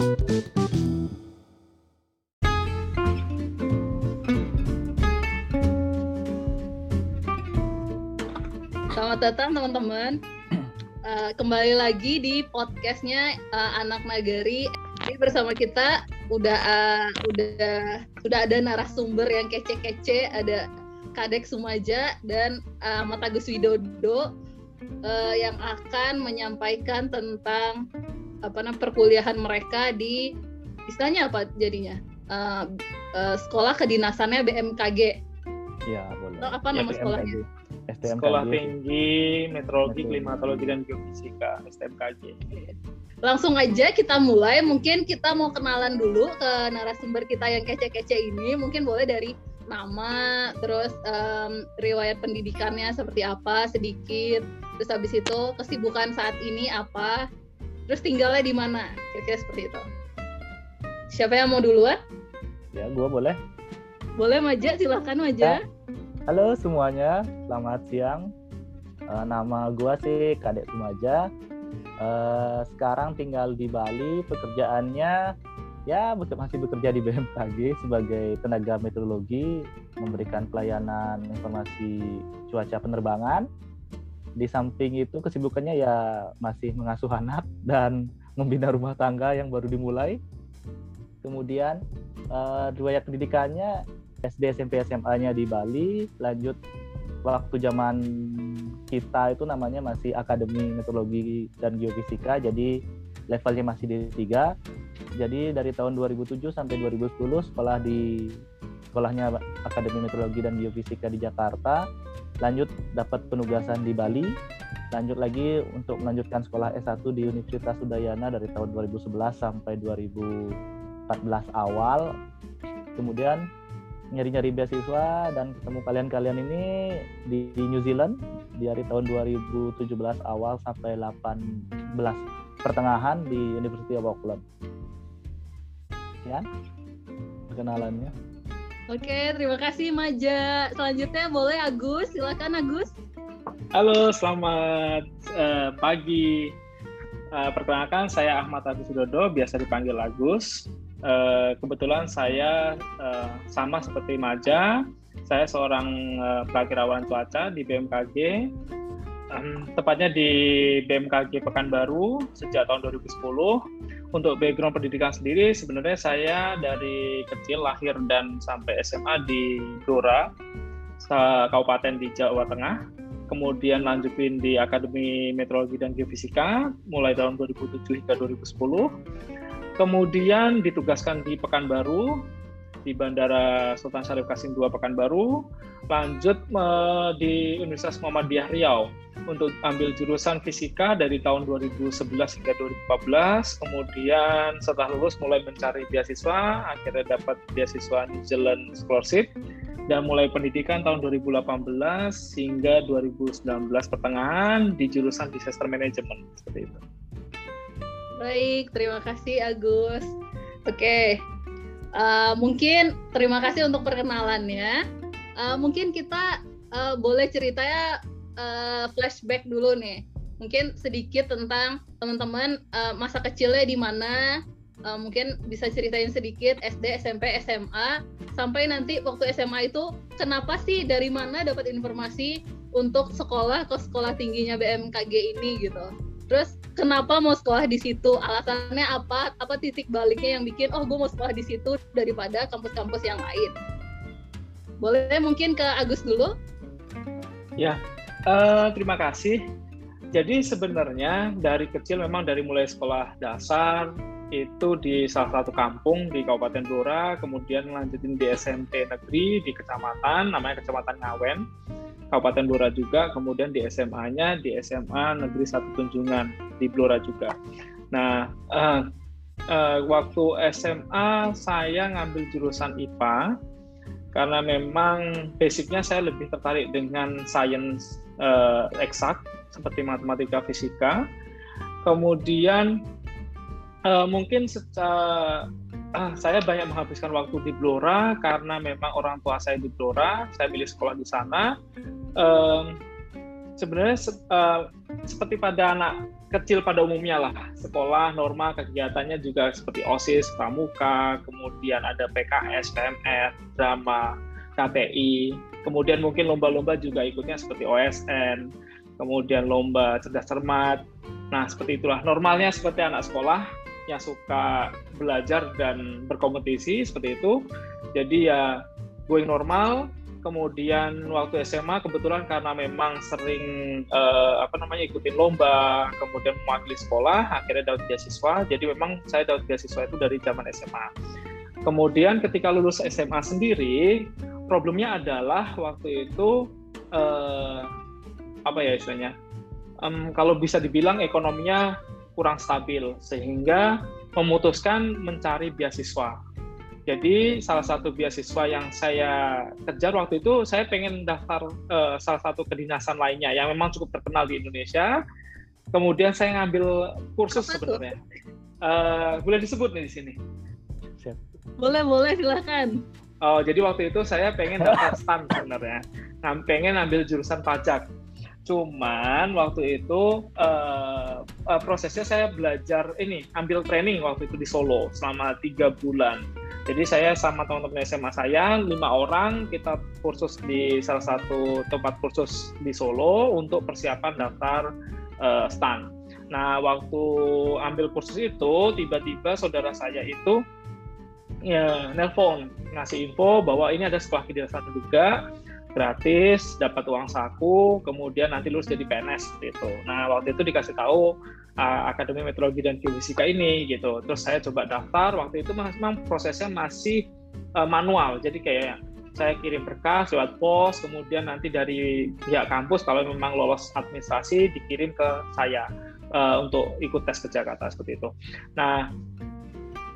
Selamat datang teman-teman. Uh, kembali lagi di podcastnya uh, Anak Nagari. Ini bersama kita udah uh, udah sudah ada narasumber yang kece-kece. Ada Kadek Sumaja dan uh, Matagus Widodo uh, yang akan menyampaikan tentang apa namanya perkuliahan mereka di istilahnya apa jadinya uh, uh, sekolah kedinasannya BMKG. Ya boleh. Atau apa nama Ya, sekolahnya? STMKG. Sekolah Tinggi Meteorologi. Klimatologi dan Geofisika STMKG. Langsung aja kita mulai. Mungkin kita mau kenalan dulu ke narasumber kita yang kece-kece ini. Mungkin boleh dari nama, terus em, riwayat pendidikannya seperti apa sedikit. Terus habis itu kesibukan saat ini apa. Terus tinggalnya di mana? Kira-kira seperti itu. Siapa yang mau duluan? Ya, gua boleh. Boleh Maja, silakan Maja. Halo semuanya, selamat siang. Eh, nama gua sih Kadek Sumaja. Eh, sekarang tinggal di Bali. Pekerjaannya ya masih bekerja di BMKG sebagai tenaga meteorologi, memberikan pelayanan informasi cuaca penerbangan. Di samping itu kesibukannya ya masih mengasuh anak dan membina rumah tangga yang baru dimulai. Kemudian eh, riwayat pendidikannya SD, SMP, SMA-nya di Bali, lanjut waktu zaman kita itu namanya masih Akademi Meteorologi dan Geofisika, jadi levelnya masih D3. Jadi dari tahun 2007 sampai 2010 sekolah di sekolahnya Akademi Meteorologi dan Geofisika di Jakarta, lanjut dapat penugasan di Bali, lanjut lagi untuk melanjutkan sekolah S1 di Universitas Udayana dari tahun 2011 sampai 2014 awal. Kemudian nyari-nyari beasiswa dan ketemu kalian-kalian ini di, di New Zealand dari tahun 2017 awal sampai 18 pertengahan di University of Auckland. Ya, perkenalannya. Oke, terima kasih Maja. Selanjutnya boleh Agus, silakan Agus. Halo, selamat eh, pagi. Eh, perkenalkan, saya Ahmad Agus Widodo, biasa dipanggil Agus. Eh, kebetulan saya eh, sama seperti Maja, saya seorang perakirawan cuaca di BMKG, Em, tepatnya di BMKG Pekanbaru sejak tahun 2010. Untuk background pendidikan sendiri, sebenarnya saya dari kecil lahir dan sampai SMA di sa- Kabupaten di Jawa Tengah. Kemudian lanjutin di Akademi Meteorologi dan Geofisika mulai tahun 2007 hingga 2010. Kemudian ditugaskan di Pekanbaru di Bandara Sultan Syarif Kasim II Pekanbaru. Lanjut di Universitas Muhammadiyah Riau untuk ambil jurusan fisika dari tahun 2011 hingga 2014. Kemudian setelah lulus mulai mencari beasiswa, akhirnya dapat beasiswa New Zealand Scholarship dan mulai pendidikan tahun 2018 hingga 2019 pertengahan di jurusan Disaster Management seperti itu. Baik, terima kasih Agus. Oke, eh, mungkin terima kasih untuk perkenalannya. Eh, mungkin kita eh, boleh ceritanya eh, flashback dulu nih. Mungkin sedikit tentang teman-teman eh, masa kecilnya di mana. Eh, mungkin bisa ceritain sedikit SD, SMP, SMA, sampai nanti waktu SMA itu kenapa sih dari mana dapat informasi untuk sekolah ke sekolah tingginya BMKG ini gitu. Terus kenapa mau sekolah di situ? Alasannya apa? Apa titik baliknya yang bikin oh gue mau sekolah di situ daripada kampus-kampus yang lain? Boleh mungkin ke Agus dulu? Eh, terima kasih. Jadi sebenarnya dari kecil memang dari mulai sekolah dasar itu di salah satu kampung di Kabupaten Blora, kemudian lanjutin di SMP negeri di kecamatan namanya Kecamatan Ngawen, Kabupaten Blora juga, kemudian di SMA-nya di SMA Negeri Satu Tunjungan di Blora juga. Nah, eh, eh, waktu SMA saya ngambil jurusan IPA karena memang basicnya saya lebih tertarik dengan sains eh, eksak seperti matematika, fisika. Kemudian eh, mungkin secara ah, saya banyak menghabiskan waktu di Blora karena memang orang tua saya di Blora, saya milih sekolah di sana. Em, sebenarnya se- eh, seperti pada anak kecil pada umumnya lah. Sekolah normal kegiatannya juga seperti OSIS, pramuka, kemudian ada PKS, PMR, drama, KTI, kemudian mungkin lomba-lomba juga ikutnya seperti OSN, kemudian lomba cerdas cermat. Nah, seperti itulah. Normalnya seperti anak sekolah yang suka belajar dan berkompetisi seperti itu. Jadi ya going normal, kemudian waktu SMA kebetulan karena memang sering uh, apa namanya ikutin lomba kemudian mewakili sekolah akhirnya dapat beasiswa. Jadi memang saya dapat beasiswa itu dari zaman SMA kemudian ketika lulus SMA sendiri problemnya adalah waktu itu uh, apa ya istilahnya? Um, kalau bisa dibilang ekonominya kurang stabil sehingga memutuskan mencari beasiswa jadi salah satu beasiswa yang saya kejar waktu itu saya pengen daftar uh, salah satu kedinasan lainnya yang memang cukup terkenal di Indonesia. Kemudian saya ngambil kursus Apa sebenarnya. Uh, boleh disebut nih di sini. Boleh boleh silahkan. Oh jadi waktu itu saya pengen daftar STAN sebenarnya. Nah, pengen ambil jurusan pajak. Cuman waktu itu uh, uh, prosesnya saya belajar ini ambil training waktu itu di Solo selama tiga bulan jadi saya sama teman-teman SMA saya lima orang kita kursus di salah satu tempat kursus di Solo untuk persiapan daftar uh, STAN. Nah waktu ambil kursus itu tiba-tiba saudara saya itu ya nelpon ngasih info bahwa ini ada sekolah kedinasan juga gratis, dapat uang saku, kemudian nanti lulus jadi PNS gitu. Nah waktu itu dikasih tahu uh, Akademi Meteorologi dan Geofisika ini gitu. Terus saya coba daftar, waktu itu memang prosesnya masih uh, manual, jadi kayak saya kirim berkas lewat pos, kemudian nanti dari pihak kampus kalau memang lolos administrasi dikirim ke saya uh, untuk ikut tes ke Jakarta seperti itu. Nah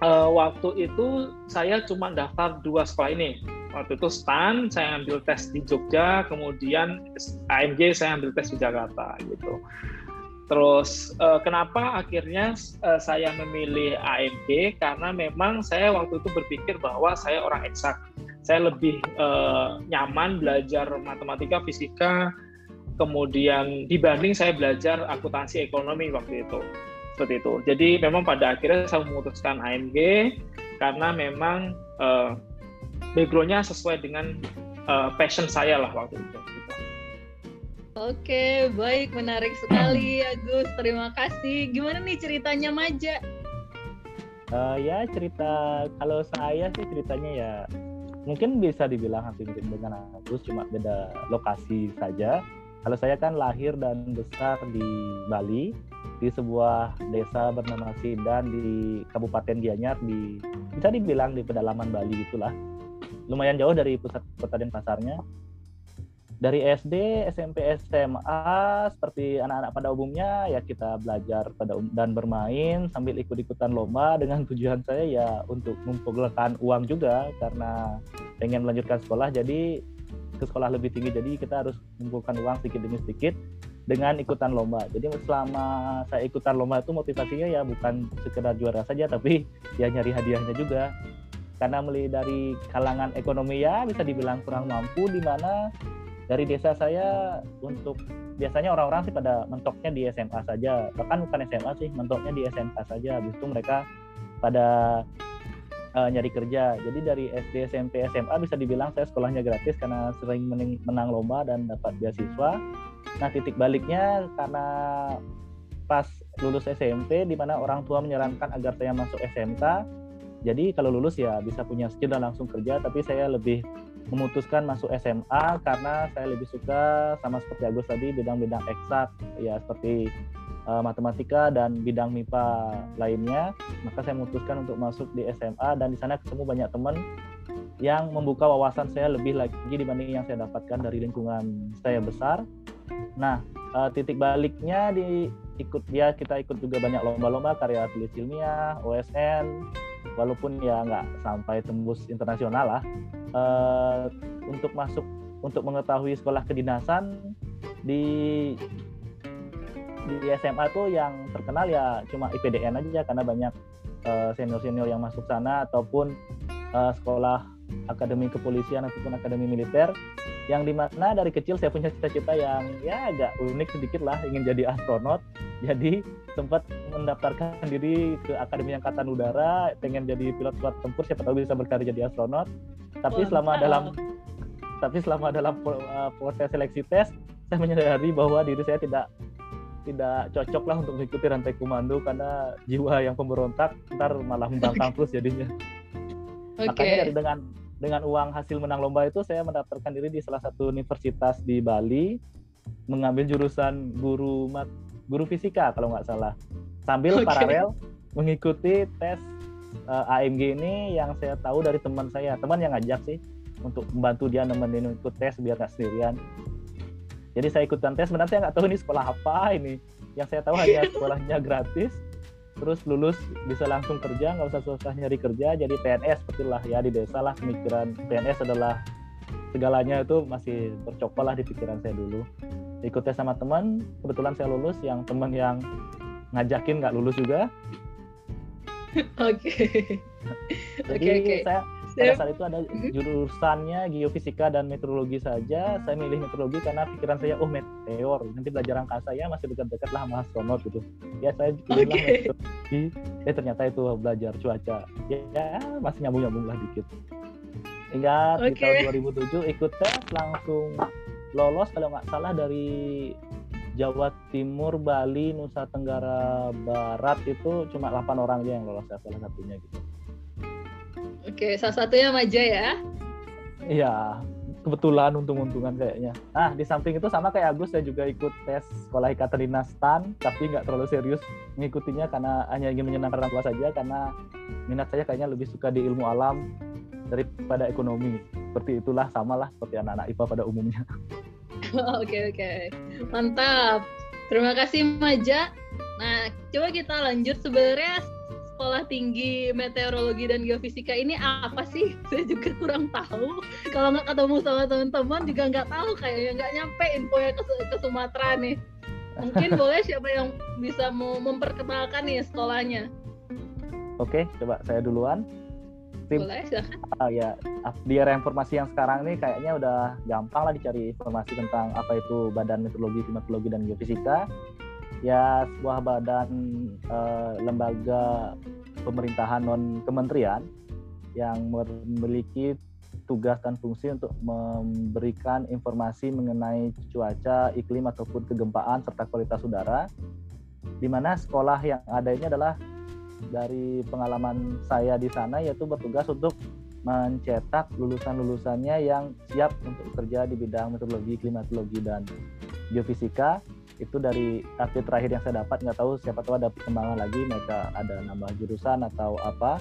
uh, waktu itu saya cuma daftar dua sekolah ini waktu itu STAN saya ambil tes di Jogja kemudian AMG saya ambil tes di Jakarta gitu. Terus uh, kenapa akhirnya uh, saya memilih AMG karena memang saya waktu itu berpikir bahwa saya orang eksak. Saya lebih uh, nyaman belajar matematika fisika kemudian dibanding saya belajar akuntansi ekonomi waktu itu. Seperti itu. Jadi memang pada akhirnya saya memutuskan AMG karena memang uh, backgroundnya sesuai dengan uh, passion saya lah waktu itu. Oke, baik, menarik sekali Agus. Terima kasih. Gimana nih ceritanya Maja? Uh, ya cerita kalau saya sih ceritanya ya mungkin bisa dibilang hampir mirip dengan Agus, cuma beda lokasi saja. Kalau saya kan lahir dan besar di Bali, di sebuah desa bernama Sidan di Kabupaten Gianyar di bisa dibilang di pedalaman Bali gitulah lumayan jauh dari pusat kota Denpasarnya. Dari SD, SMP, SMA seperti anak-anak pada umumnya ya kita belajar pada um, dan bermain sambil ikut-ikutan lomba dengan tujuan saya ya untuk mengumpulkan uang juga karena pengen melanjutkan sekolah jadi ke sekolah lebih tinggi jadi kita harus mengumpulkan uang sedikit demi sedikit dengan ikutan lomba. Jadi selama saya ikutan lomba itu motivasinya ya bukan sekedar juara saja tapi ya nyari hadiahnya juga karena melihat dari kalangan ekonomi ya bisa dibilang kurang mampu di mana dari desa saya untuk biasanya orang-orang sih pada mentoknya di SMA saja. Bahkan bukan SMA sih mentoknya di SMK saja. Habis itu mereka pada uh, nyari kerja. Jadi dari SD SMP SMA bisa dibilang saya sekolahnya gratis karena sering menang, menang lomba dan dapat beasiswa. Nah titik baliknya karena pas lulus SMP di mana orang tua menyarankan agar saya masuk SMK jadi kalau lulus ya bisa punya skill dan langsung kerja, tapi saya lebih memutuskan masuk SMA karena saya lebih suka sama seperti Agus tadi bidang-bidang eksak ya seperti uh, matematika dan bidang MIPA lainnya. Maka saya memutuskan untuk masuk di SMA dan di sana ketemu banyak teman yang membuka wawasan saya lebih lagi dibanding yang saya dapatkan dari lingkungan saya besar. Nah, uh, titik baliknya di ikut dia kita ikut juga banyak lomba-lomba karya tulis ilmiah, OSN, walaupun ya nggak sampai tembus internasional lah. Uh, untuk masuk untuk mengetahui sekolah kedinasan di di SMA tuh yang terkenal ya cuma IPDN aja karena banyak uh, senior-senior yang masuk sana ataupun uh, sekolah akademi kepolisian ataupun akademi militer yang di mana dari kecil saya punya cita-cita yang ya agak unik sedikit lah ingin jadi astronot. Jadi sempat mendaftarkan diri ke Akademi Angkatan Udara pengen jadi pilot pesawat tempur siapa tahu bisa berkarir jadi astronot. Tapi Wah, selama dalam tapi selama dalam uh, proses seleksi tes saya menyadari bahwa diri saya tidak tidak cocok lah untuk mengikuti rantai komando karena jiwa yang pemberontak ntar malah membangkang terus jadinya. Oke. makanya dari dengan dengan uang hasil menang lomba itu saya mendaftarkan diri di salah satu universitas di Bali mengambil jurusan guru mat guru fisika kalau nggak salah. Sambil Oke. paralel mengikuti tes eh, AMG ini yang saya tahu dari teman saya. Teman yang ngajak sih untuk membantu dia nemenin ikut tes biar nggak sendirian. Jadi saya ikutan tes sebenarnya saya nggak tahu ini sekolah apa ini. Yang saya tahu hanya sekolahnya gratis terus lulus bisa langsung kerja nggak usah susah nyari kerja jadi PNS seperti lah ya di desa lah pemikiran PNS adalah segalanya itu masih bercokol lah di pikiran saya dulu ikut tes sama teman kebetulan saya lulus yang teman yang ngajakin nggak lulus juga Oke. Oke, oke. saya pada saat itu ada Mhm. jurusannya geofisika dan meteorologi saja saya milih meteorologi karena pikiran saya oh meteor nanti belajar angkasa ya masih dekat-dekat lah sama astronot gitu ya saya pilih Oke. meteorologi eh ternyata itu belajar cuaca ya, ya, masih nyambung-nyambung lah dikit hingga di Oke. tahun 2007 ikut tes langsung lolos kalau nggak salah dari Jawa Timur, Bali, Nusa Tenggara Barat itu cuma 8 orang aja yang lolos ya, salah satunya gitu. Oke, salah satunya Maja ya. Iya, kebetulan untung-untungan kayaknya. Nah, di samping itu sama kayak Agus, saya juga ikut tes sekolah ikatan dinas STAN, tapi nggak terlalu serius mengikutinya karena hanya ingin menyenangkan orang tua saja, karena minat saya kayaknya lebih suka di ilmu alam daripada ekonomi. Seperti itulah, samalah seperti anak-anak IPA pada umumnya. Oke oke, mantap. Terima kasih Maja. Nah, coba kita lanjut sebenarnya sekolah tinggi meteorologi dan geofisika ini apa sih? Saya juga kurang tahu. Kalau nggak ketemu sama teman-teman juga nggak tahu kayaknya nggak nyampe infonya ke, ke Sumatera nih. Mungkin boleh siapa yang bisa mau memperkenalkan nih sekolahnya? Oke, coba saya duluan. Tim Boleh, silakan. Ah, ya di era informasi yang sekarang ini kayaknya udah gampang lah dicari informasi tentang apa itu Badan Meteorologi, Klimatologi dan Geofisika. Ya sebuah badan eh, lembaga pemerintahan non kementerian yang memiliki tugas dan fungsi untuk memberikan informasi mengenai cuaca, iklim ataupun kegempaan serta kualitas udara. Di mana sekolah yang ada ini adalah dari pengalaman saya di sana yaitu bertugas untuk mencetak lulusan-lulusannya yang siap untuk kerja di bidang meteorologi, klimatologi dan geofisika. Itu dari update terakhir yang saya dapat nggak tahu siapa tahu ada perkembangan lagi mereka ada nambah jurusan atau apa.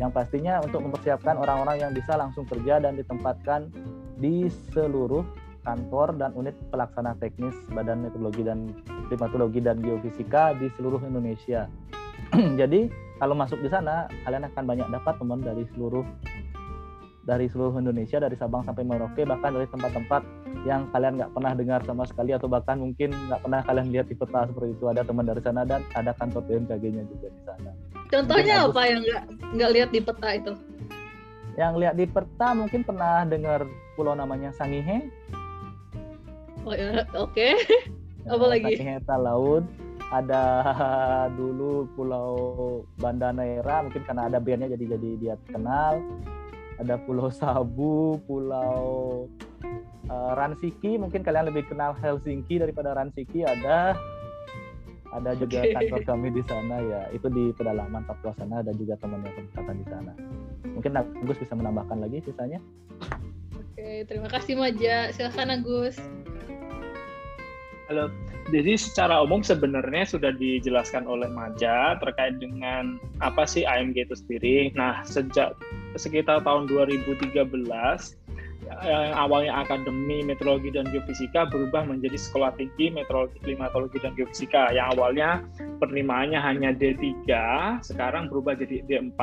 Yang pastinya untuk mempersiapkan orang-orang yang bisa langsung kerja dan ditempatkan di seluruh kantor dan unit pelaksana teknis Badan Meteorologi dan Klimatologi dan Geofisika di seluruh Indonesia. Jadi kalau masuk di sana kalian akan banyak dapat teman dari seluruh dari seluruh Indonesia dari Sabang sampai Merauke bahkan dari tempat-tempat yang kalian nggak pernah dengar sama sekali atau bahkan mungkin nggak pernah kalian lihat di peta seperti itu ada teman dari sana dan ada kantor BMKG-nya juga di sana. Contohnya Mungkin apa yang nggak nggak lihat di peta itu? Yang lihat di peta mungkin pernah dengar pulau namanya Sangihe. Oh ya, oke. Apa Nah, lagi? Sangihe itu laut. Ada dulu Pulau Banda Neira mungkin karena ada bandnya jadi jadi dia terkenal. Ada Pulau Sabu, Pulau eh, Ransiki mungkin kalian lebih kenal Helsinki daripada Ransiki ada ada juga Oke. kantor kami di sana ya itu di pedalaman Papua sana ada juga teman yang berkatan di sana mungkin Agus bisa menambahkan lagi sisanya Oke, terima kasih Maja. Silakan Agus. Halo. Jadi secara umum sebenarnya sudah dijelaskan oleh Maja terkait dengan apa sih AMG itu sendiri. Nah, sejak sekitar tahun 2013 yang awalnya Akademi Meteorologi dan Geofisika berubah menjadi Sekolah Tinggi Meteorologi, Klimatologi dan Geofisika yang awalnya penerimaannya hanya D3, sekarang berubah jadi D4.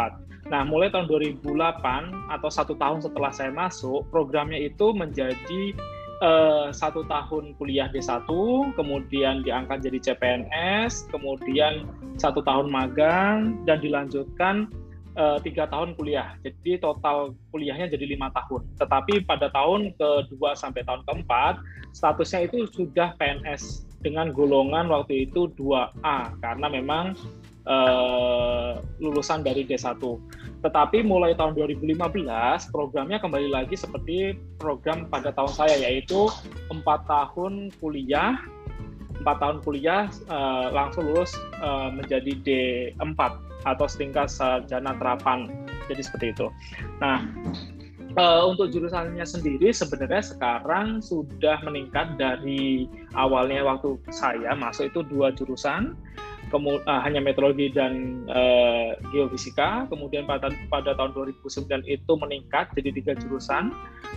Nah, mulai tahun 2008 atau satu tahun setelah saya masuk, programnya itu menjadi eh, satu tahun kuliah D1, kemudian diangkat jadi CPNS, kemudian satu tahun magang, dan dilanjutkan eh, tiga tahun kuliah. Jadi total kuliahnya jadi lima tahun. Tetapi pada tahun kedua sampai tahun keempat, statusnya itu sudah PNS dengan golongan waktu itu 2A karena memang uh, lulusan dari D1. Tetapi mulai tahun 2015 programnya kembali lagi seperti program pada tahun saya yaitu empat tahun kuliah empat tahun kuliah uh, langsung lulus uh, menjadi D4 atau setingkat sarjana terapan. Jadi seperti itu. Nah, uh, untuk jurusannya sendiri sebenarnya sekarang sudah meningkat dari awalnya waktu saya masuk itu dua jurusan kemu, uh, hanya meteorologi dan uh, geofisika. Kemudian pada pada tahun 2009 itu meningkat jadi tiga jurusan,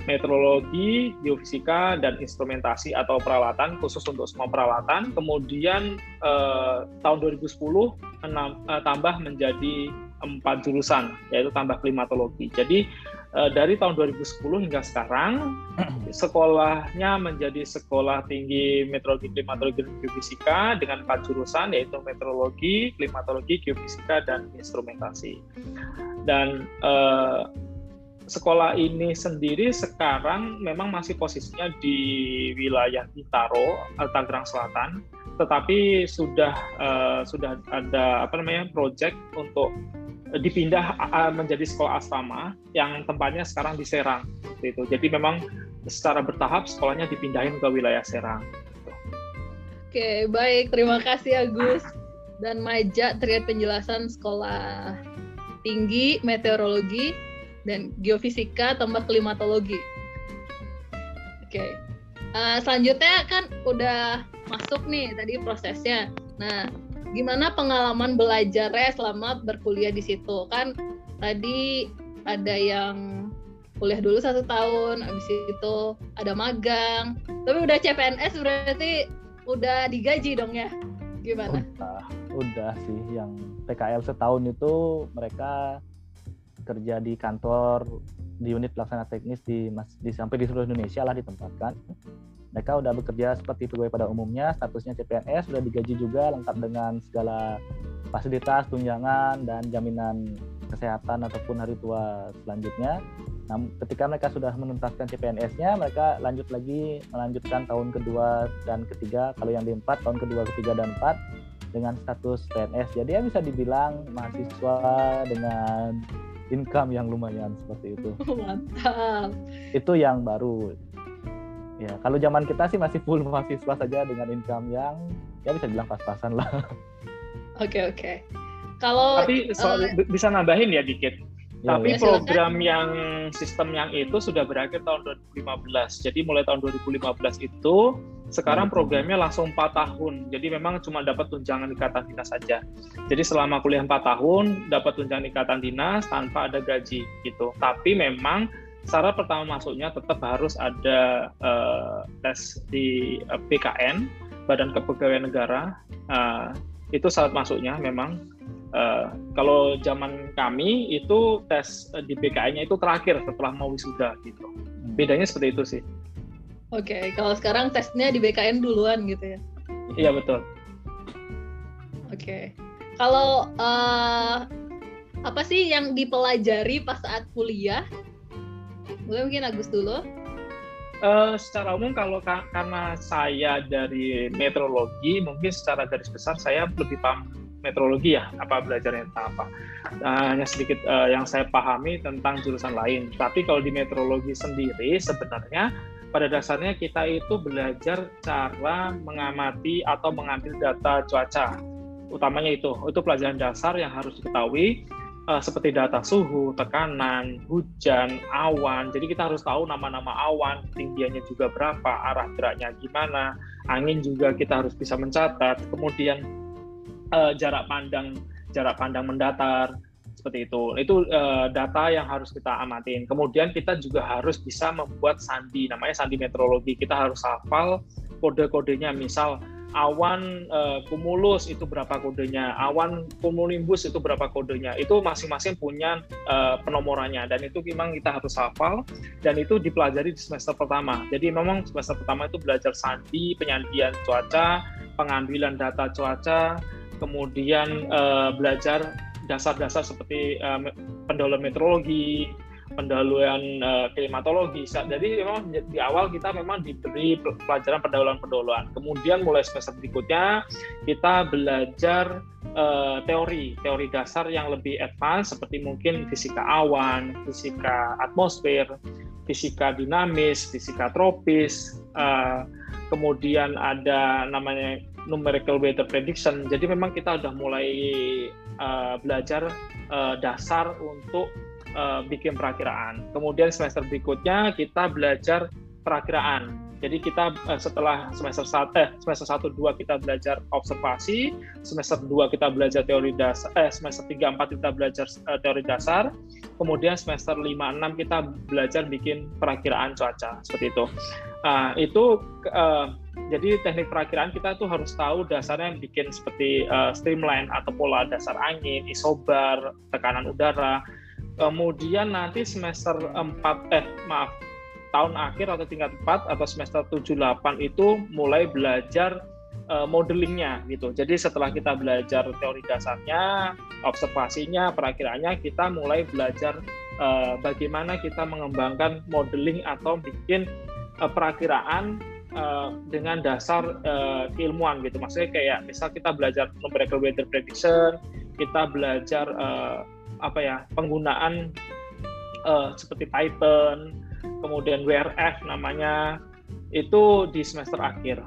meteorologi, geofisika, dan instrumentasi atau peralatan khusus untuk semua peralatan. Kemudian uh, tahun 2010 enam, uh, tambah menjadi empat jurusan, yaitu tambah klimatologi. Jadi dari tahun 2010 hingga sekarang sekolahnya menjadi sekolah tinggi meteorologi, klimatologi, dan geofisika dengan empat jurusan yaitu meteorologi, klimatologi, geofisika, dan instrumentasi. Dan uh, sekolah ini sendiri sekarang memang masih posisinya di wilayah Bintaro, Tangerang Selatan, tetapi sudah uh, sudah ada apa namanya project untuk dipindah menjadi sekolah asrama yang tempatnya sekarang di Serang itu. Jadi memang secara bertahap sekolahnya dipindahin ke wilayah Serang. Oke, baik. Terima kasih Agus dan Maja terkait penjelasan sekolah tinggi meteorologi dan geofisika tambah klimatologi. Oke. Uh, selanjutnya kan udah masuk nih tadi prosesnya. Nah, gimana pengalaman belajarnya selama berkuliah di situ? Kan tadi ada yang kuliah dulu satu tahun habis itu ada magang. Tapi udah CPNS berarti udah digaji dong ya? Gimana? Udah udah sih yang PKL setahun itu mereka kerja di kantor di unit pelaksana teknis di, di sampai di seluruh Indonesia lah ditempatkan mereka udah bekerja seperti pegawai pada umumnya, statusnya CPNS, sudah digaji juga lengkap dengan segala fasilitas, tunjangan, dan jaminan kesehatan ataupun hari tua selanjutnya. Nah, ketika mereka sudah menuntaskan CPNS-nya, mereka lanjut lagi melanjutkan tahun kedua dan ketiga, kalau yang di empat, tahun kedua, ketiga, dan empat dengan status PNS. Jadi ya bisa dibilang mahasiswa dengan income yang lumayan seperti itu. Mantap. Itu yang baru. Ya, kalau zaman kita sih masih full mahasiswa saja dengan income yang ya bisa bilang pas-pasan lah. Oke, okay, oke. Okay. Kalau Tapi so, uh, bisa nambahin ya dikit. Ya, Tapi ya, program silakan. yang sistem yang itu sudah berakhir tahun 2015. Jadi mulai tahun 2015 itu sekarang hmm. programnya langsung 4 tahun. Jadi memang cuma dapat tunjangan ikatan dinas saja. Jadi selama kuliah 4 tahun dapat tunjangan ikatan dinas tanpa ada gaji gitu. Tapi memang syarat pertama masuknya tetap harus ada uh, tes di uh, eh, BKN Badan Kepegawaian Negara. Uh, itu syarat masuknya memang uh, kalau zaman kami itu tes uh, di BKN-nya itu terakhir setelah mau wisuda gitu. Hmm. bedanya seperti itu sih. Oke okay, kalau sekarang tesnya di BKN duluan gitu ya? Iya betul. Oke. Okay. kalau uh, apa sih yang dipelajari pas saat kuliah Boleh mungkin Agus dulu. Uh, secara umum kalau ka karena saya dari meteorologi, mungkin secara garis besar saya lebih paham meteorologi ya, apa belajarnya tentang apa. Uh, hanya sedikit uh, yang saya pahami tentang jurusan lain. Tapi kalau di meteorologi sendiri sebenarnya pada dasarnya kita itu belajar cara mengamati atau mengambil data cuaca. Utamanya itu, itu pelajaran dasar yang harus diketahui uh, seperti data suhu, tekanan, hujan, awan. Jadi kita harus tahu nama-nama awan, tinggiannya juga berapa, arah geraknya gimana, angin juga kita harus bisa mencatat. Kemudian uh, jarak pandang, jarak pandang mendatar seperti itu. Itu uh, data yang harus kita amatin. Kemudian kita juga harus bisa membuat sandi, namanya sandi meteorologi. Kita harus hafal kode-kodenya, misal awan uh, cumulus itu berapa kodenya, awan cumulonimbus itu berapa kodenya. Itu masing-masing punya uh, penomorannya dan itu memang kita harus hafal dan itu dipelajari di semester pertama. Jadi memang semester pertama itu belajar sandi, penyandian cuaca, pengambilan data cuaca, kemudian uh, belajar dasar-dasar seperti uh, pendahuluan uh, klimatologi. Jadi memang di awal kita memang diberi pelajaran pendahuluan-pendahuluan. Kemudian mulai semester berikutnya kita belajar uh, teori, teori dasar yang lebih advance seperti mungkin fisika awan, fisika atmosfer, fisika dinamis, fisika tropis, uh, kemudian ada namanya numerical weather prediction. Jadi memang kita sudah mulai uh, belajar uh, dasar untuk uh, bikin perakiraan. Kemudian semester berikutnya kita belajar perakiraan. Jadi kita uh, setelah semester satu eh, semester satu dua kita belajar observasi, semester dua kita belajar teori dasar, eh semester tiga empat kita belajar uh, teori dasar, kemudian semester lima enam kita belajar bikin perakiraan cuaca seperti itu. Uh, itu uh, jadi teknik perakiraan kita tuh harus tahu dasarnya yang bikin seperti uh, streamline atau pola dasar angin, isobar, tekanan udara, Kemudian nanti semester 4 eh maaf tahun akhir atau tingkat 4 atau semester 7 8 itu mulai belajar uh, modelingnya gitu. Jadi setelah kita belajar teori dasarnya, observasinya, perakiraannya, kita mulai belajar uh, bagaimana kita mengembangkan modeling atau bikin uh, perakiraan uh, dengan dasar uh, gitu. Maksudnya kayak misal kita belajar numerical weather prediction, kita belajar uh, apa ya penggunaan uh, seperti Python, kemudian WRF namanya itu di semester akhir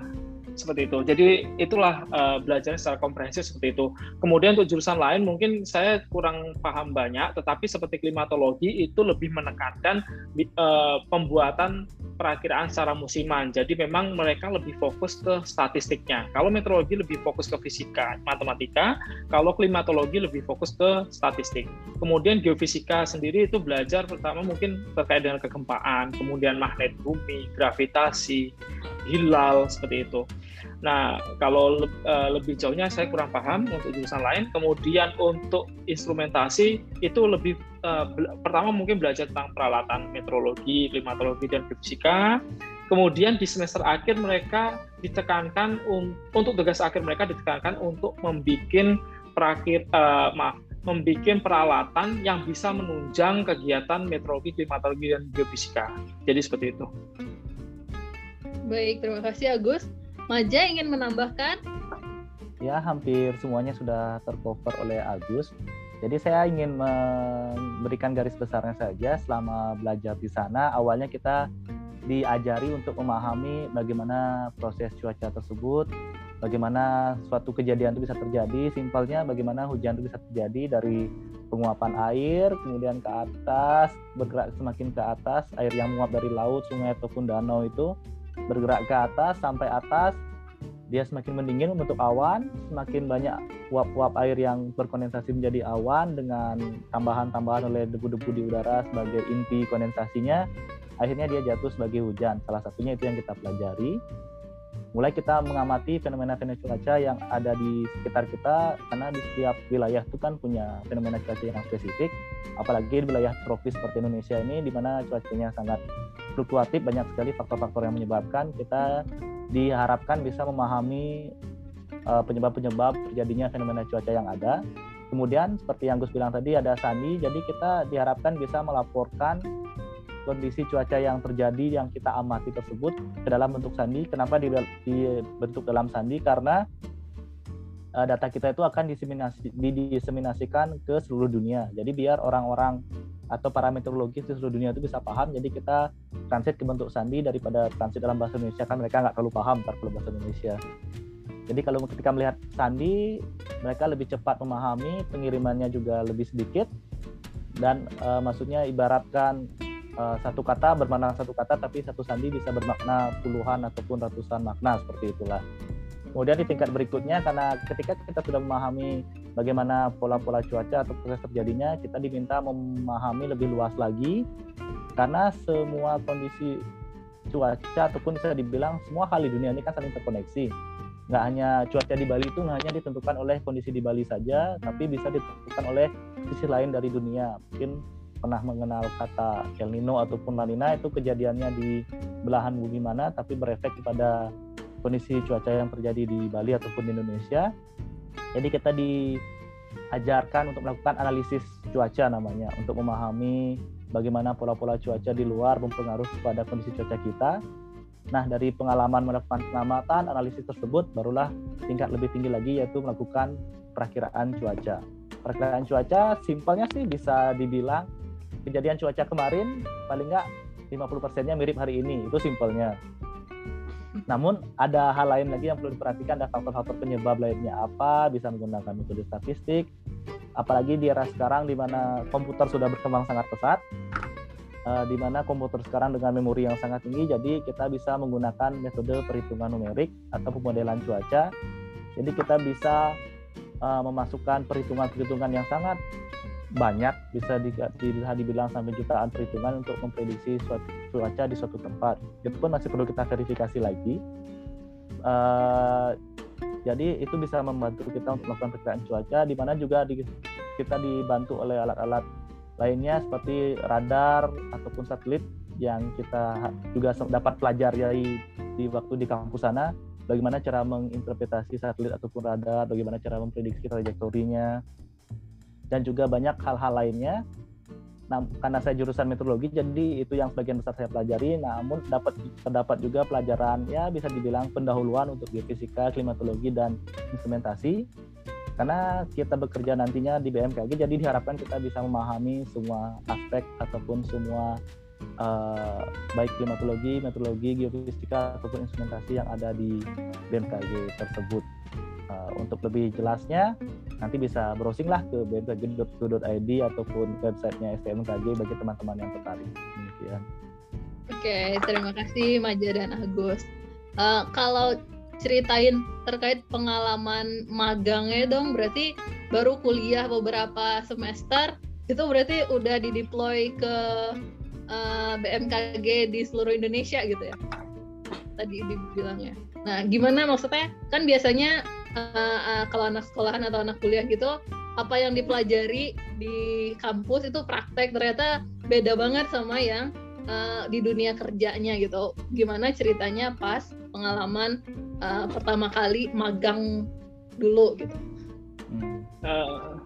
seperti itu. Jadi itulah uh, belajarnya secara komprehensif seperti itu. Kemudian untuk jurusan lain mungkin saya kurang paham banyak, tetapi seperti klimatologi itu lebih menekankan uh, pembuatan perakiraan secara musiman. Jadi memang mereka lebih fokus ke statistiknya. Kalau meteorologi lebih fokus ke fisika, matematika. Kalau klimatologi lebih fokus ke statistik. Kemudian geofisika sendiri itu belajar pertama mungkin terkait dengan kegempaan, kemudian magnet bumi, gravitasi, hilal seperti itu. Nah, kalau le uh, lebih jauhnya saya kurang paham untuk jurusan lain. Kemudian untuk instrumentasi itu lebih uh, pertama mungkin belajar tentang peralatan meteorologi, klimatologi dan fisika. Kemudian di semester akhir mereka ditekankan un untuk tugas akhir mereka ditekankan untuk membuat perakir uh, maaf membuat peralatan yang bisa menunjang kegiatan meteorologi, klimatologi, dan geofisika. Jadi seperti itu. Baik, terima kasih Agus. Maja ingin menambahkan? Ya, hampir semuanya sudah tercover oleh Agus. Jadi saya ingin memberikan garis besarnya saja selama belajar di sana. Awalnya kita diajari untuk memahami bagaimana proses cuaca tersebut, bagaimana suatu kejadian itu bisa terjadi. Simpelnya bagaimana hujan itu bisa terjadi dari penguapan air, kemudian ke atas, bergerak semakin ke atas, air yang menguap dari laut, sungai ataupun danau itu bergerak ke atas sampai atas dia semakin mendingin membentuk awan, semakin banyak uap-uap air yang berkondensasi menjadi awan dengan tambahan-tambahan oleh debu-debu di udara sebagai inti kondensasinya, akhirnya dia jatuh sebagai hujan. Salah satunya itu yang kita pelajari. Mulai kita mengamati fenomena-fenomena cuaca yang ada di sekitar kita, karena di setiap wilayah itu kan punya fenomena cuaca yang spesifik, apalagi di wilayah tropis seperti Indonesia ini, di mana cuacanya sangat fluktuatif banyak sekali faktor-faktor yang menyebabkan kita diharapkan bisa memahami uh, penyebab-penyebab terjadinya fenomena cuaca yang ada. Kemudian seperti yang Gus bilang tadi ada sandi, jadi kita diharapkan bisa melaporkan kondisi cuaca yang terjadi yang kita amati tersebut ke dalam bentuk sandi. Kenapa dibentuk dalam sandi? Karena uh, data kita itu akan diseminasi, diseminasikan ke seluruh dunia. Jadi biar orang-orang atau para meteorologis di seluruh dunia itu bisa paham. Jadi kita transit ke bentuk sandi daripada transit dalam bahasa Indonesia kan mereka nggak terlalu paham kalau bahasa Indonesia. Jadi kalau ketika melihat sandi, mereka lebih cepat memahami, pengirimannya juga lebih sedikit, dan uh, maksudnya ibaratkan uh, satu kata bermakna satu kata, tapi satu sandi bisa bermakna puluhan ataupun ratusan makna seperti itulah. Kemudian di tingkat berikutnya, karena ketika kita sudah memahami bagaimana pola-pola cuaca atau proses terjadinya, kita diminta memahami lebih luas lagi, karena semua kondisi cuaca ataupun bisa dibilang semua hal di dunia ini kan saling terkoneksi. Nggak hanya cuaca di Bali itu nggak hanya ditentukan oleh kondisi di Bali saja, tapi bisa ditentukan oleh sisi lain dari dunia. Mungkin pernah mengenal kata El Nino ataupun La Nina itu kejadiannya di belahan bumi mana, tapi berefek kepada kondisi cuaca yang terjadi di Bali ataupun di Indonesia. Jadi kita di ajarkan untuk melakukan analisis cuaca namanya untuk memahami bagaimana pola-pola cuaca di luar mempengaruhi pada kondisi cuaca kita. Nah, dari pengalaman melakukan pengamatan, analisis tersebut barulah tingkat lebih tinggi lagi yaitu melakukan perakiraan cuaca. Perakiraan cuaca simpelnya sih bisa dibilang kejadian cuaca kemarin paling nggak 50%-nya mirip hari ini, itu simpelnya. Namun ada hal lain lagi yang perlu diperhatikan, ada faktor-faktor penyebab lainnya apa, bisa menggunakan metode statistik, apalagi di era sekarang di mana komputer sudah berkembang sangat pesat, uh, di mana komputer sekarang dengan memori yang sangat tinggi, jadi kita bisa menggunakan metode perhitungan numerik atau pemodelan cuaca. Jadi kita bisa uh, memasukkan perhitungan-perhitungan yang sangat banyak, bisa di, bisa dibilang sampai jutaan perhitungan untuk memprediksi suatu cuaca di suatu tempat. Itu pun masih perlu kita verifikasi lagi. Uh, jadi itu bisa membantu kita untuk melakukan perkiraan cuaca, di mana juga di, kita dibantu oleh alat-alat lainnya seperti radar ataupun satelit yang kita juga dapat pelajari di waktu di kampus sana. Bagaimana cara menginterpretasi satelit ataupun radar, bagaimana cara memprediksi trajektorinya, dan juga banyak hal-hal lainnya Nah, karena saya jurusan meteorologi, jadi itu yang sebagian besar saya pelajari. Namun dapat terdapat juga pelajaran ya bisa dibilang pendahuluan untuk geofisika, klimatologi dan instrumentasi. Karena kita bekerja nantinya di BMKG, jadi diharapkan kita bisa memahami semua aspek ataupun semua uh, baik klimatologi, meteorologi, geofisika ataupun instrumentasi yang ada di BMKG tersebut. Uh, untuk lebih jelasnya, nanti bisa browsing lah ke bmkg.go.id ataupun websitenya STMKG bagi teman-teman yang tertarik. Demikian. Oke, terima kasih Maja dan Agus. Uh, kalau ceritain terkait pengalaman magangnya dong, berarti baru kuliah beberapa semester, itu berarti udah dideploy ke uh, BMKG di seluruh Indonesia gitu ya? Tadi dibilangnya. Nah, gimana maksudnya? Kan biasanya uh, uh, kalau anak sekolahan atau anak kuliah gitu apa yang dipelajari di kampus itu praktek. Ternyata beda banget sama yang uh, di dunia kerjanya gitu. Gimana ceritanya pas pengalaman uh, pertama kali magang dulu gitu. Uh,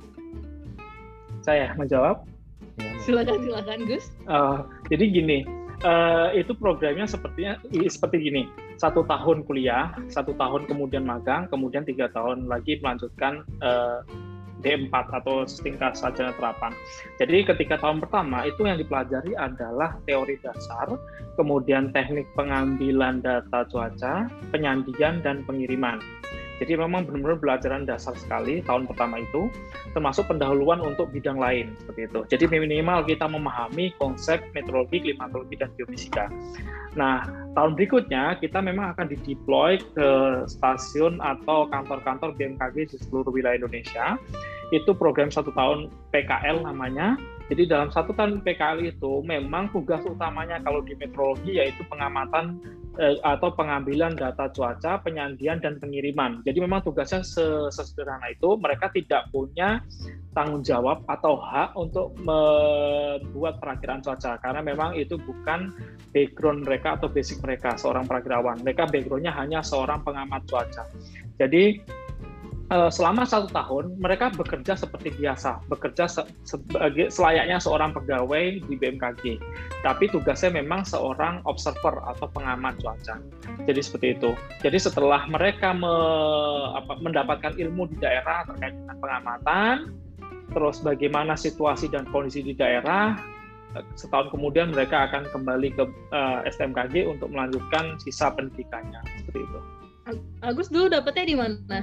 saya menjawab. Silakan silakan Gus. Uh, jadi gini uh, itu programnya sepertinya seperti gini satu tahun kuliah satu tahun kemudian magang kemudian tiga tahun lagi melanjutkan uh, D4 atau tingkat sarjana terapan. Jadi ketika tahun pertama itu yang dipelajari adalah teori dasar, kemudian teknik pengambilan data cuaca, penyandian dan pengiriman. Jadi memang benar-benar belajaran dasar sekali tahun pertama itu, termasuk pendahuluan untuk bidang lain seperti itu. Jadi minimal kita memahami konsep meteorologi, klimatologi, dan geofisika. Nah, tahun berikutnya kita memang akan dideploy ke stasiun atau kantor-kantor BMKG di seluruh wilayah Indonesia. Itu program satu tahun PKL namanya. Jadi dalam satu tahun PKL itu memang tugas utamanya kalau di meteorologi yaitu pengamatan eh, atau pengambilan data cuaca, penyandian dan pengiriman. Jadi memang tugasnya sesederhana itu mereka tidak punya tanggung jawab atau hak untuk membuat perakiraan cuaca karena memang itu bukan background mereka atau basic mereka seorang perakirawan. Mereka backgroundnya hanya seorang pengamat cuaca. Jadi Eh, selama satu tahun mereka bekerja seperti biasa, bekerja se sebagai selayaknya seorang pegawai di BMKG. Tapi tugasnya memang seorang observer atau pengamat cuaca. Jadi seperti itu. Jadi setelah mereka me, apa, mendapatkan ilmu di daerah terkait dengan pengamatan, terus bagaimana situasi dan kondisi di daerah, eh, setahun kemudian mereka akan kembali ke uh, eh, STMKG untuk melanjutkan sisa pendidikannya seperti itu. Agus dulu dapetnya di mana?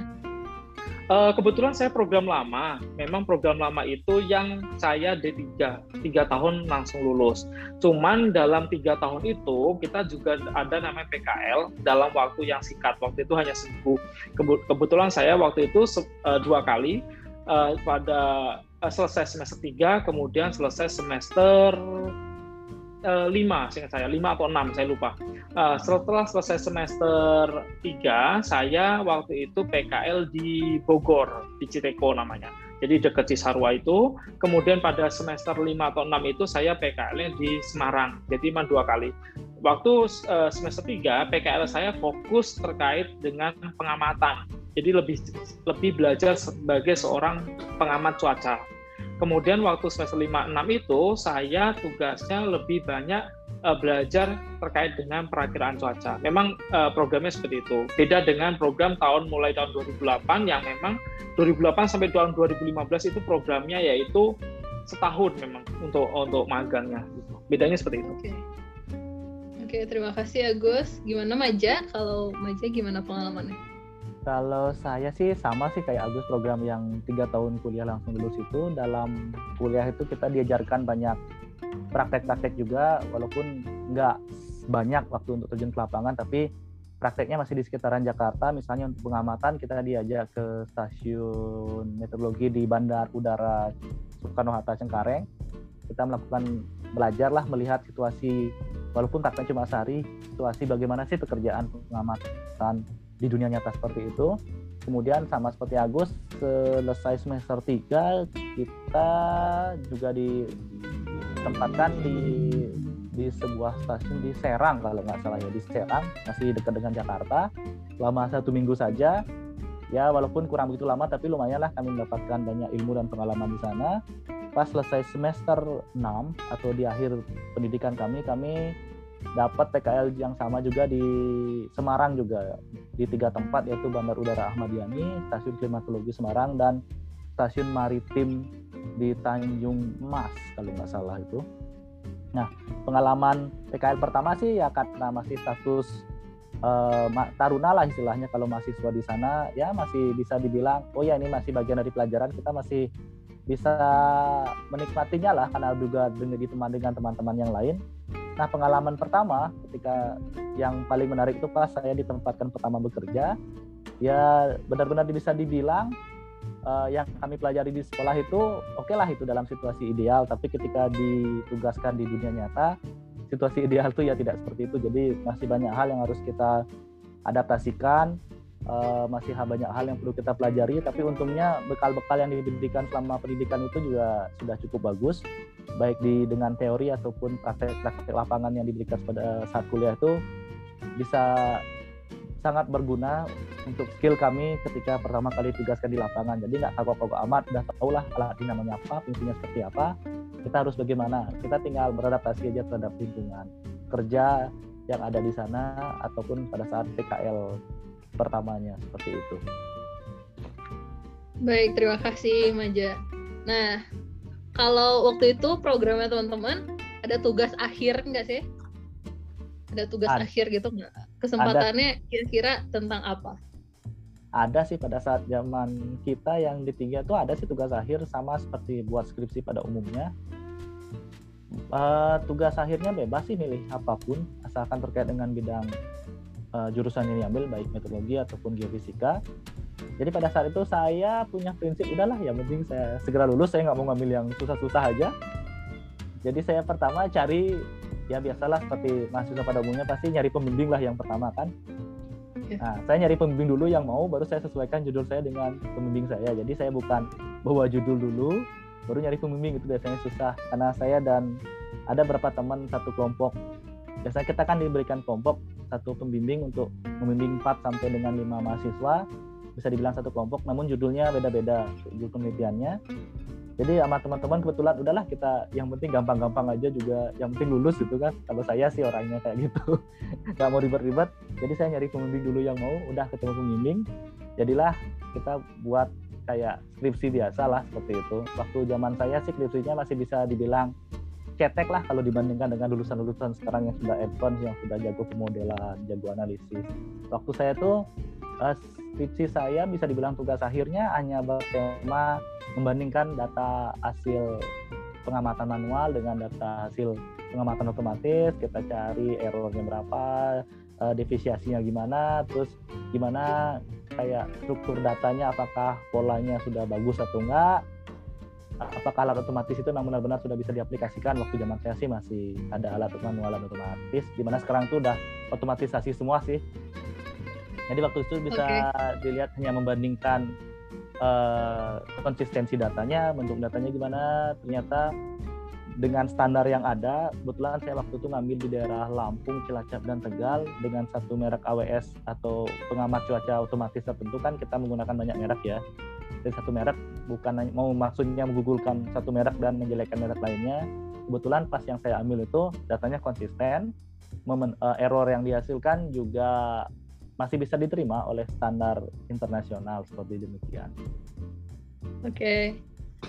Uh, kebetulan saya program lama, memang program lama itu yang saya D3, tiga tahun langsung lulus. Cuman dalam tiga tahun itu kita juga ada namanya PKL dalam waktu yang singkat, waktu itu hanya seminggu. Kebetulan saya waktu itu uh, dua kali, uh, pada uh, selesai semester tiga, kemudian selesai semester lima, seingat saya, lima atau enam, saya lupa. Uh, setelah selesai semester tiga, saya waktu itu PKL di Bogor, di Citeko namanya. Jadi dekat Cisarua itu. Kemudian pada semester lima atau enam itu saya PKL-nya di Semarang. Jadi cuma dua kali. Waktu uh, semester tiga, PKL saya fokus terkait dengan pengamatan Jadi lebih lebih belajar sebagai seorang pengamat cuaca. Kemudian waktu semester 5 6 itu saya tugasnya lebih banyak uh, belajar terkait dengan perakiraan cuaca. Memang uh, programnya seperti itu. Beda dengan program tahun mulai tahun 2008 yang memang 2008 sampai tahun 2015 itu programnya yaitu setahun memang untuk untuk magangnya. Bedanya seperti itu. Oke. Oke, terima kasih Agus. Gimana Maja? Kalau Maja gimana pengalamannya? Kalau saya sih sama sih kayak Agus program yang tiga tahun kuliah langsung lulus itu. Dalam kuliah itu kita diajarkan banyak praktek-praktek juga walaupun nggak banyak waktu untuk terjun ke lapangan tapi prakteknya masih di sekitaran Jakarta. Misalnya untuk pengamatan kita diajak ke stasiun meteorologi di Bandar Udara Soekarno Hatta Cengkareng. Kita melakukan belajar lah melihat situasi walaupun taknya cuma sehari situasi bagaimana sih pekerjaan pengamatan di dunia nyata seperti itu. Kemudian sama seperti Agus, selesai semester 3 kita juga ditempatkan di di sebuah stasiun di Serang kalau nggak salah ya di Serang masih dekat dengan Jakarta. Lama satu minggu saja. Ya walaupun kurang begitu lama tapi lumayan lah kami mendapatkan banyak ilmu dan pengalaman di sana. Pas selesai semester 6 atau di akhir pendidikan kami kami dapat PKL yang sama juga di Semarang juga. Di tiga tempat yaitu Bandar Udara Ahmad Yani, Stasiun Klimatologi Semarang dan Stasiun Maritim di Tanjung Mas kalau nggak salah itu. Nah pengalaman PKL pertama sih ya karena masih status uh, taruna lah istilahnya. Kalau mahasiswa di sana ya masih bisa dibilang oh ya ini masih bagian dari pelajaran kita masih bisa menikmatinya lah. Karena juga ditemani dengan teman-teman yang lain Nah pengalaman pertama ketika yang paling menarik itu pas saya ditempatkan pertama bekerja, ya benar-benar bisa dibilang uh, yang kami pelajari di sekolah itu oke okay lah itu dalam situasi ideal, tapi ketika ditugaskan di dunia nyata, situasi ideal itu ya tidak seperti itu. Jadi masih banyak hal yang harus kita adaptasikan, uh, masih banyak hal yang perlu kita pelajari. Tapi untungnya bekal-bekal yang diberikan selama pendidikan itu juga sudah cukup bagus baik di dengan teori ataupun praktek-praktek lapangan yang diberikan pada saat kuliah itu bisa sangat berguna untuk skill kami ketika pertama kali tugaskan di lapangan. Jadi nggak kagok-kagok amat, udah tahulah alat ini namanya apa, fungsinya seperti apa, kita harus bagaimana. Kita tinggal beradaptasi aja terhadap lingkungan kerja yang ada di sana ataupun pada saat PKL pertamanya seperti itu. Baik, terima kasih Maja. Nah, kalau waktu itu programnya teman-teman ada tugas akhir nggak sih? Ada tugas ada. akhir gitu nggak? Kesempatannya kira-kira tentang apa? Ada sih pada saat zaman kita yang di tiga tuh ada sih tugas akhir sama seperti buat skripsi pada umumnya. Uh, tugas akhirnya bebas sih milih apa pun asalkan terkait dengan bidang uh, jurusan yang diambil baik metodologi ataupun geofisika. Jadi pada saat itu saya punya prinsip udahlah yang penting saya segera lulus saya nggak mau ngambil yang susah-susah aja. Jadi saya pertama cari ya biasalah seperti mahasiswa pada umumnya pasti nyari pembimbing lah yang pertama kan. Iya. nah saya nyari pembimbing dulu yang mau baru saya sesuaikan judul saya dengan pembimbing saya. Jadi saya bukan bawa judul dulu baru nyari pembimbing itu biasanya susah. Karena saya dan ada beberapa teman satu kelompok biasanya kita kan diberikan kelompok satu pembimbing untuk membimbing 4 sampai dengan 5 mahasiswa. Bisa dibilang satu kelompok namun judulnya beda-beda judul penelitiannya. Jadi sama teman-teman kebetulan udahlah kita yang penting gampang-gampang aja juga yang penting lulus gitu kan. Kalau saya sih orangnya kayak gitu. Nggak mau ribet-ribet. Jadi saya nyari pembimbing dulu yang mau udah ketemu pembimbing. Jadilah kita buat kayak skripsi biasa lah seperti itu. Waktu zaman saya sih skripsinya masih bisa dibilang cetek lah kalau dibandingkan dengan lulusan-lulusan sekarang yang sudah advance yang sudah jago pemodelan jago analisis. Waktu saya tuh uh, skripsi saya bisa dibilang tugas akhirnya hanya bertema membandingkan data hasil pengamatan manual dengan data hasil pengamatan otomatis. Kita cari errornya berapa uh, defisiasinya gimana terus gimana kayak struktur datanya apakah polanya sudah bagus atau enggak apakah alat otomatis itu memang benar-benar sudah bisa diaplikasikan waktu zaman saya sih masih ada alat manual dan otomatis di mana sekarang tuh udah otomatisasi semua sih jadi waktu itu bisa okay. dilihat hanya membandingkan uh, konsistensi datanya, bentuk datanya gimana. Ternyata dengan standar yang ada, kebetulan saya waktu itu ngambil di daerah Lampung, Cilacap, dan Tegal dengan satu merek AWS atau pengamat cuaca otomatis tertentu kan kita menggunakan banyak merek ya. Dari satu merek bukan mau maksudnya menggugulkan satu merek dan menjelekkan merek lainnya. Kebetulan pas yang saya ambil itu datanya konsisten, momen, uh, error yang dihasilkan juga masih bisa diterima oleh standar internasional seperti demikian. Oke, okay.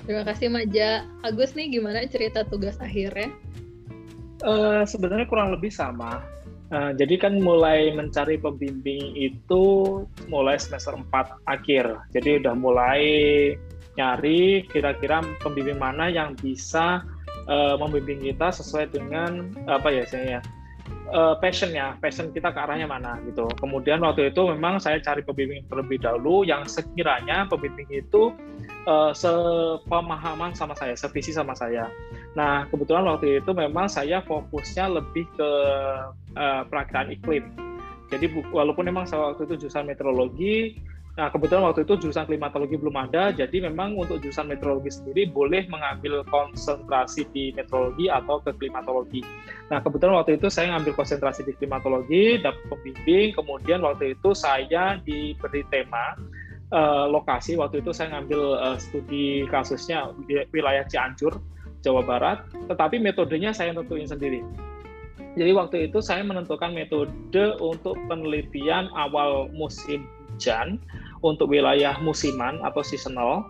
terima kasih Maja. Agus nih gimana cerita tugas akhirnya? Uh, sebenarnya kurang lebih sama. Uh, jadi kan mulai mencari pembimbing itu mulai semester 4 akhir. Jadi udah mulai nyari kira-kira pembimbing mana yang bisa uh, membimbing kita sesuai dengan apa ya saya uh, passionnya, passion kita ke arahnya mana gitu. Kemudian waktu itu memang saya cari pembimbing terlebih dahulu yang sekiranya pembimbing itu uh, sepemahaman sama saya, sevisi sama saya. Nah kebetulan waktu itu memang saya fokusnya lebih ke uh, perakiraan iklim. Jadi walaupun memang saya waktu itu jurusan meteorologi, Nah, kebetulan waktu itu jurusan klimatologi belum ada, jadi memang untuk jurusan meteorologi sendiri boleh mengambil konsentrasi di meteorologi atau ke klimatologi. Nah, kebetulan waktu itu saya ngambil konsentrasi di klimatologi, dapat pembimbing, kemudian waktu itu saya diberi tema uh, lokasi, waktu itu saya ngambil uh, studi kasusnya wilayah Cianjur, Jawa Barat, tetapi metodenya saya tentuin sendiri. Jadi waktu itu saya menentukan metode untuk penelitian awal musim hujan untuk wilayah musiman atau seasonal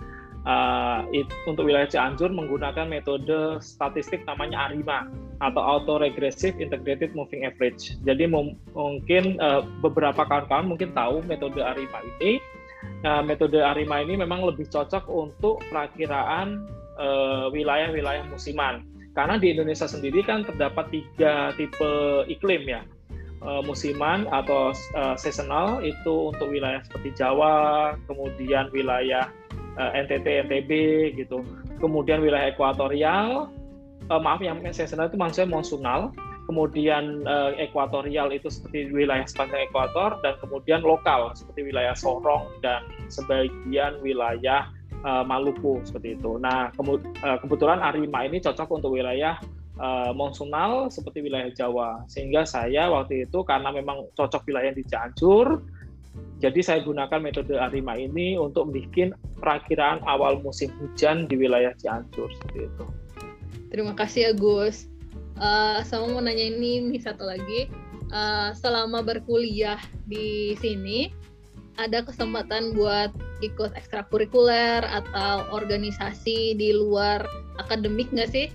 uh, it, untuk wilayah Cianjur menggunakan metode statistik namanya ARIMA atau Auto Regressive Integrated Moving Average. Jadi mungkin uh, beberapa kawan-kawan mungkin tahu metode ARIMA ini. Nah, metode ARIMA ini memang lebih cocok untuk perakiraan uh, wilayah-wilayah musiman. Karena di Indonesia sendiri kan terdapat tiga tipe iklim ya uh, musiman atau uh, seasonal itu untuk wilayah seperti Jawa, kemudian wilayah uh, eh, NTT, NTB gitu. Kemudian wilayah ekuatorial, uh, maaf yang seasonal itu maksudnya monsunal. Kemudian uh, ekuatorial itu seperti wilayah sepanjang ekuator dan kemudian lokal seperti wilayah Sorong dan sebagian wilayah Maluku seperti itu. Nah, kebetulan Arima ini cocok untuk wilayah uh, monsunal seperti wilayah Jawa. Sehingga saya waktu itu karena memang cocok wilayah di Cianjur, jadi saya gunakan metode Arima ini untuk bikin perakiraan awal musim hujan di wilayah Cianjur seperti itu. Terima kasih Agus. Uh, sama mau nanya ini nih satu lagi. Uh, selama berkuliah di sini, ada kesempatan buat ikut ekstrakurikuler atau organisasi di luar akademik nggak sih?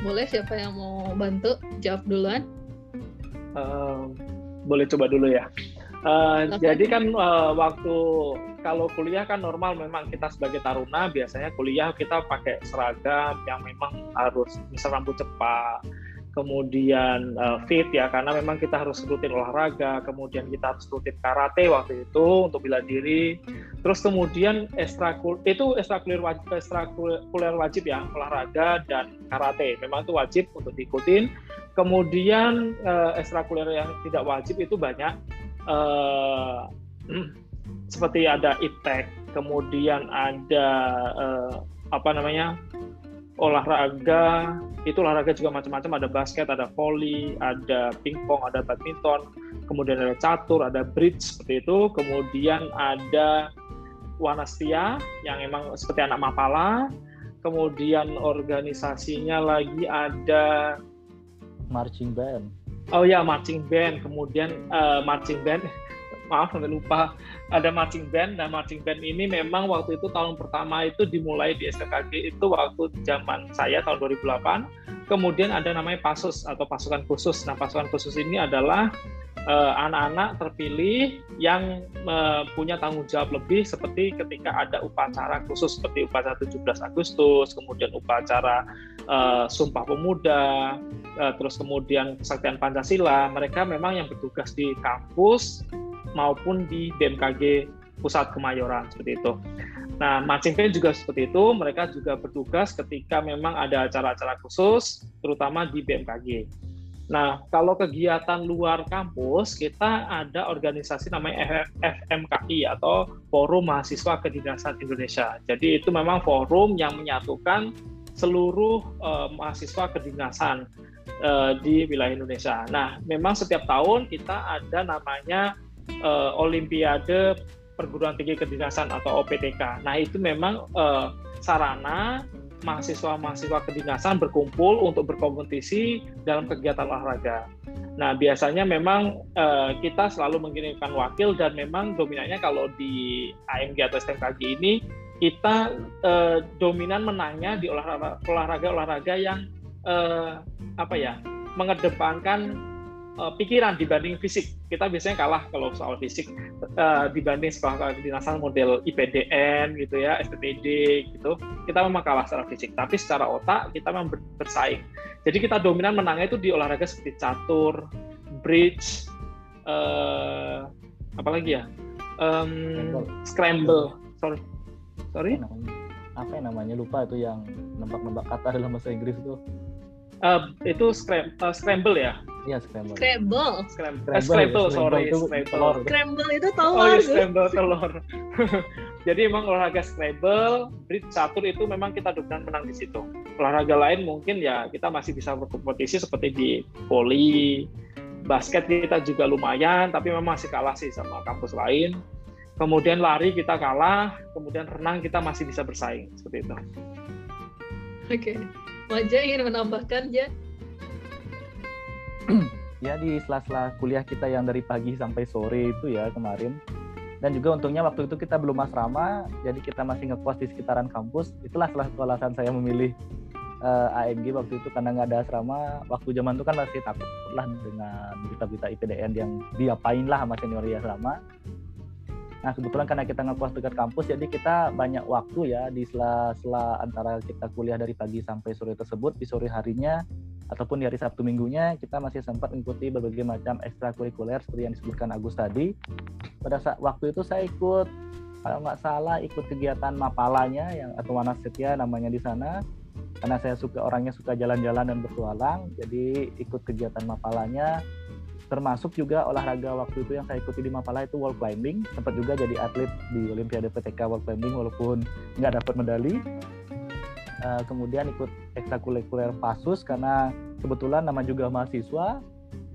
Boleh siapa yang mau bantu? Jawab duluan. Uh, boleh coba dulu ya. Uh, jadi kan uh, waktu kalau kuliah kan normal memang kita sebagai taruna biasanya kuliah kita pakai seragam yang memang harus misal rambut cepat kemudian uh, fit ya karena memang kita harus rutin olahraga, kemudian kita harus rutin karate waktu itu untuk bela diri. Terus kemudian ekstrakul itu ekstrakuler wajib, ekstrakuler wajib ya olahraga dan karate. Memang itu wajib untuk diikutin. Kemudian uh, ekstrakuler yang tidak wajib itu banyak uh, seperti ada iptek, kemudian ada uh, apa namanya olahraga itu olahraga juga macam-macam. Ada basket ada volley ada pingpong ada badminton. Kemudian ada catur ada bridge seperti itu. Kemudian ada wanastia yang emang seperti anak mapala. Kemudian organisasinya lagi ada marching band. Oh ya marching band. Kemudian uh, marching band maaf sampai lupa. Ada marching band. Dan marching band ini memang waktu itu tahun pertama itu dimulai di SKKG itu waktu zaman saya tahun 2008 kemudian ada namanya pasus atau pasukan khusus. Nah pasukan khusus ini adalah eh, anak-anak terpilih yang uh, punya tanggung jawab lebih seperti ketika ada upacara khusus seperti upacara 17 Agustus kemudian upacara uh, Sumpah Pemuda uh, terus kemudian kesaktian Pancasila. Mereka memang yang bertugas di kampus maupun di BMKG Pusat Kemayoran seperti itu. Nah, marching band juga seperti itu, mereka juga bertugas ketika memang ada acara-acara khusus, terutama di BMKG. Nah, kalau kegiatan luar kampus, kita ada organisasi namanya FMKI atau Forum Mahasiswa Kedinasan Indonesia. Jadi itu memang forum yang menyatukan seluruh uh, mahasiswa kedinasan uh, di wilayah Indonesia. Nah, memang setiap tahun kita ada namanya uh, Olimpiade Perguruan Tinggi Kedinasan atau OPTK. Nah, itu memang uh, sarana mahasiswa-mahasiswa kedinasan berkumpul untuk berkompetisi dalam kegiatan olahraga. Nah, biasanya memang uh, kita selalu mengirimkan wakil dan memang dominannya kalau di AMG atau STMKG ini kita uh, dominan menangnya di olahraga-olahraga yang uh, apa ya mengedepankan uh, pikiran dibanding fisik. Kita biasanya kalah kalau soal fisik uh, dibanding sekolah kedinasan model IPDN gitu ya, SPPD gitu. Kita memang kalah secara fisik, tapi secara otak kita memang bersaing. Jadi kita dominan menangnya itu di olahraga seperti catur, bridge, uh, apa lagi ya, um, scramble. Sorry, sorry. Apa yang namanya lupa itu yang nembak-nembak kata dalam bahasa Inggris itu Uh, itu scram, uh, scramble ya? Iya scramble. Scramble. Scramble, scramble, scramble ya, sorry. Itu scramble. Scramble itu telur. Oh iya, scramble telur. Jadi emang olahraga scramble, bridge catur itu memang kita dominan menang di situ. Olahraga lain mungkin ya kita masih bisa berkompetisi seperti di poli, basket kita juga lumayan, tapi memang masih kalah sih sama kampus lain. Kemudian lari kita kalah, kemudian renang kita masih bisa bersaing seperti itu. Oke. Okay. Maja ingin menambahkan ya? ya di sela-sela kuliah kita yang dari pagi sampai sore itu ya kemarin. Dan juga untungnya waktu itu kita belum asrama jadi kita masih ngekos di sekitaran kampus. Itulah salah satu alasan saya memilih uh, eh, AMG waktu itu karena nggak ada asrama. Waktu zaman itu kan masih takut lah dengan berita-berita IPDN yang diapain lah sama senior di asrama Nah kebetulan karena kita ngekos dekat kampus, jadi kita banyak waktu ya di sela-sela antara kita kuliah dari pagi sampai sore tersebut. Di sore harinya ataupun di hari Sabtu minggunya kita masih sempat mengikuti berbagai macam ekstrakurikuler seperti yang disebutkan Agus tadi. Pada saat waktu itu saya ikut kalau nggak salah ikut kegiatan mapalanya yang atau mana setia namanya di sana. Karena saya suka orangnya suka jalan-jalan dan bertualang jadi ikut kegiatan mapalanya termasuk juga olahraga waktu itu yang saya ikuti di Mapala itu wall climbing. Sempat juga jadi atlet di Olimpiade PTK wall climbing walaupun nggak dapat medali. Uh, kemudian ikut ekstrakurikuler pasus karena kebetulan nama juga mahasiswa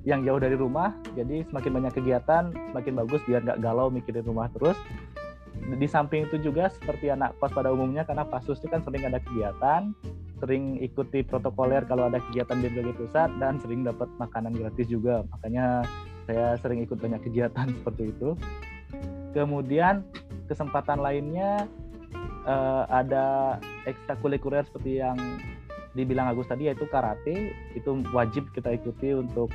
yang jauh dari rumah. Jadi semakin banyak kegiatan semakin bagus biar nggak galau mikirin rumah terus. Di samping itu juga seperti anak kos pada umumnya karena pasus itu kan sering ada kegiatan sering ikuti protokoler kalau ada kegiatan di berbagai pusat dan sering dapat makanan gratis juga. Makanya saya sering ikut banyak kegiatan seperti itu. Kemudian kesempatan lainnya uh, ada ekstrakurikuler seperti yang dibilang Agus tadi yaitu karate. Itu wajib kita ikuti untuk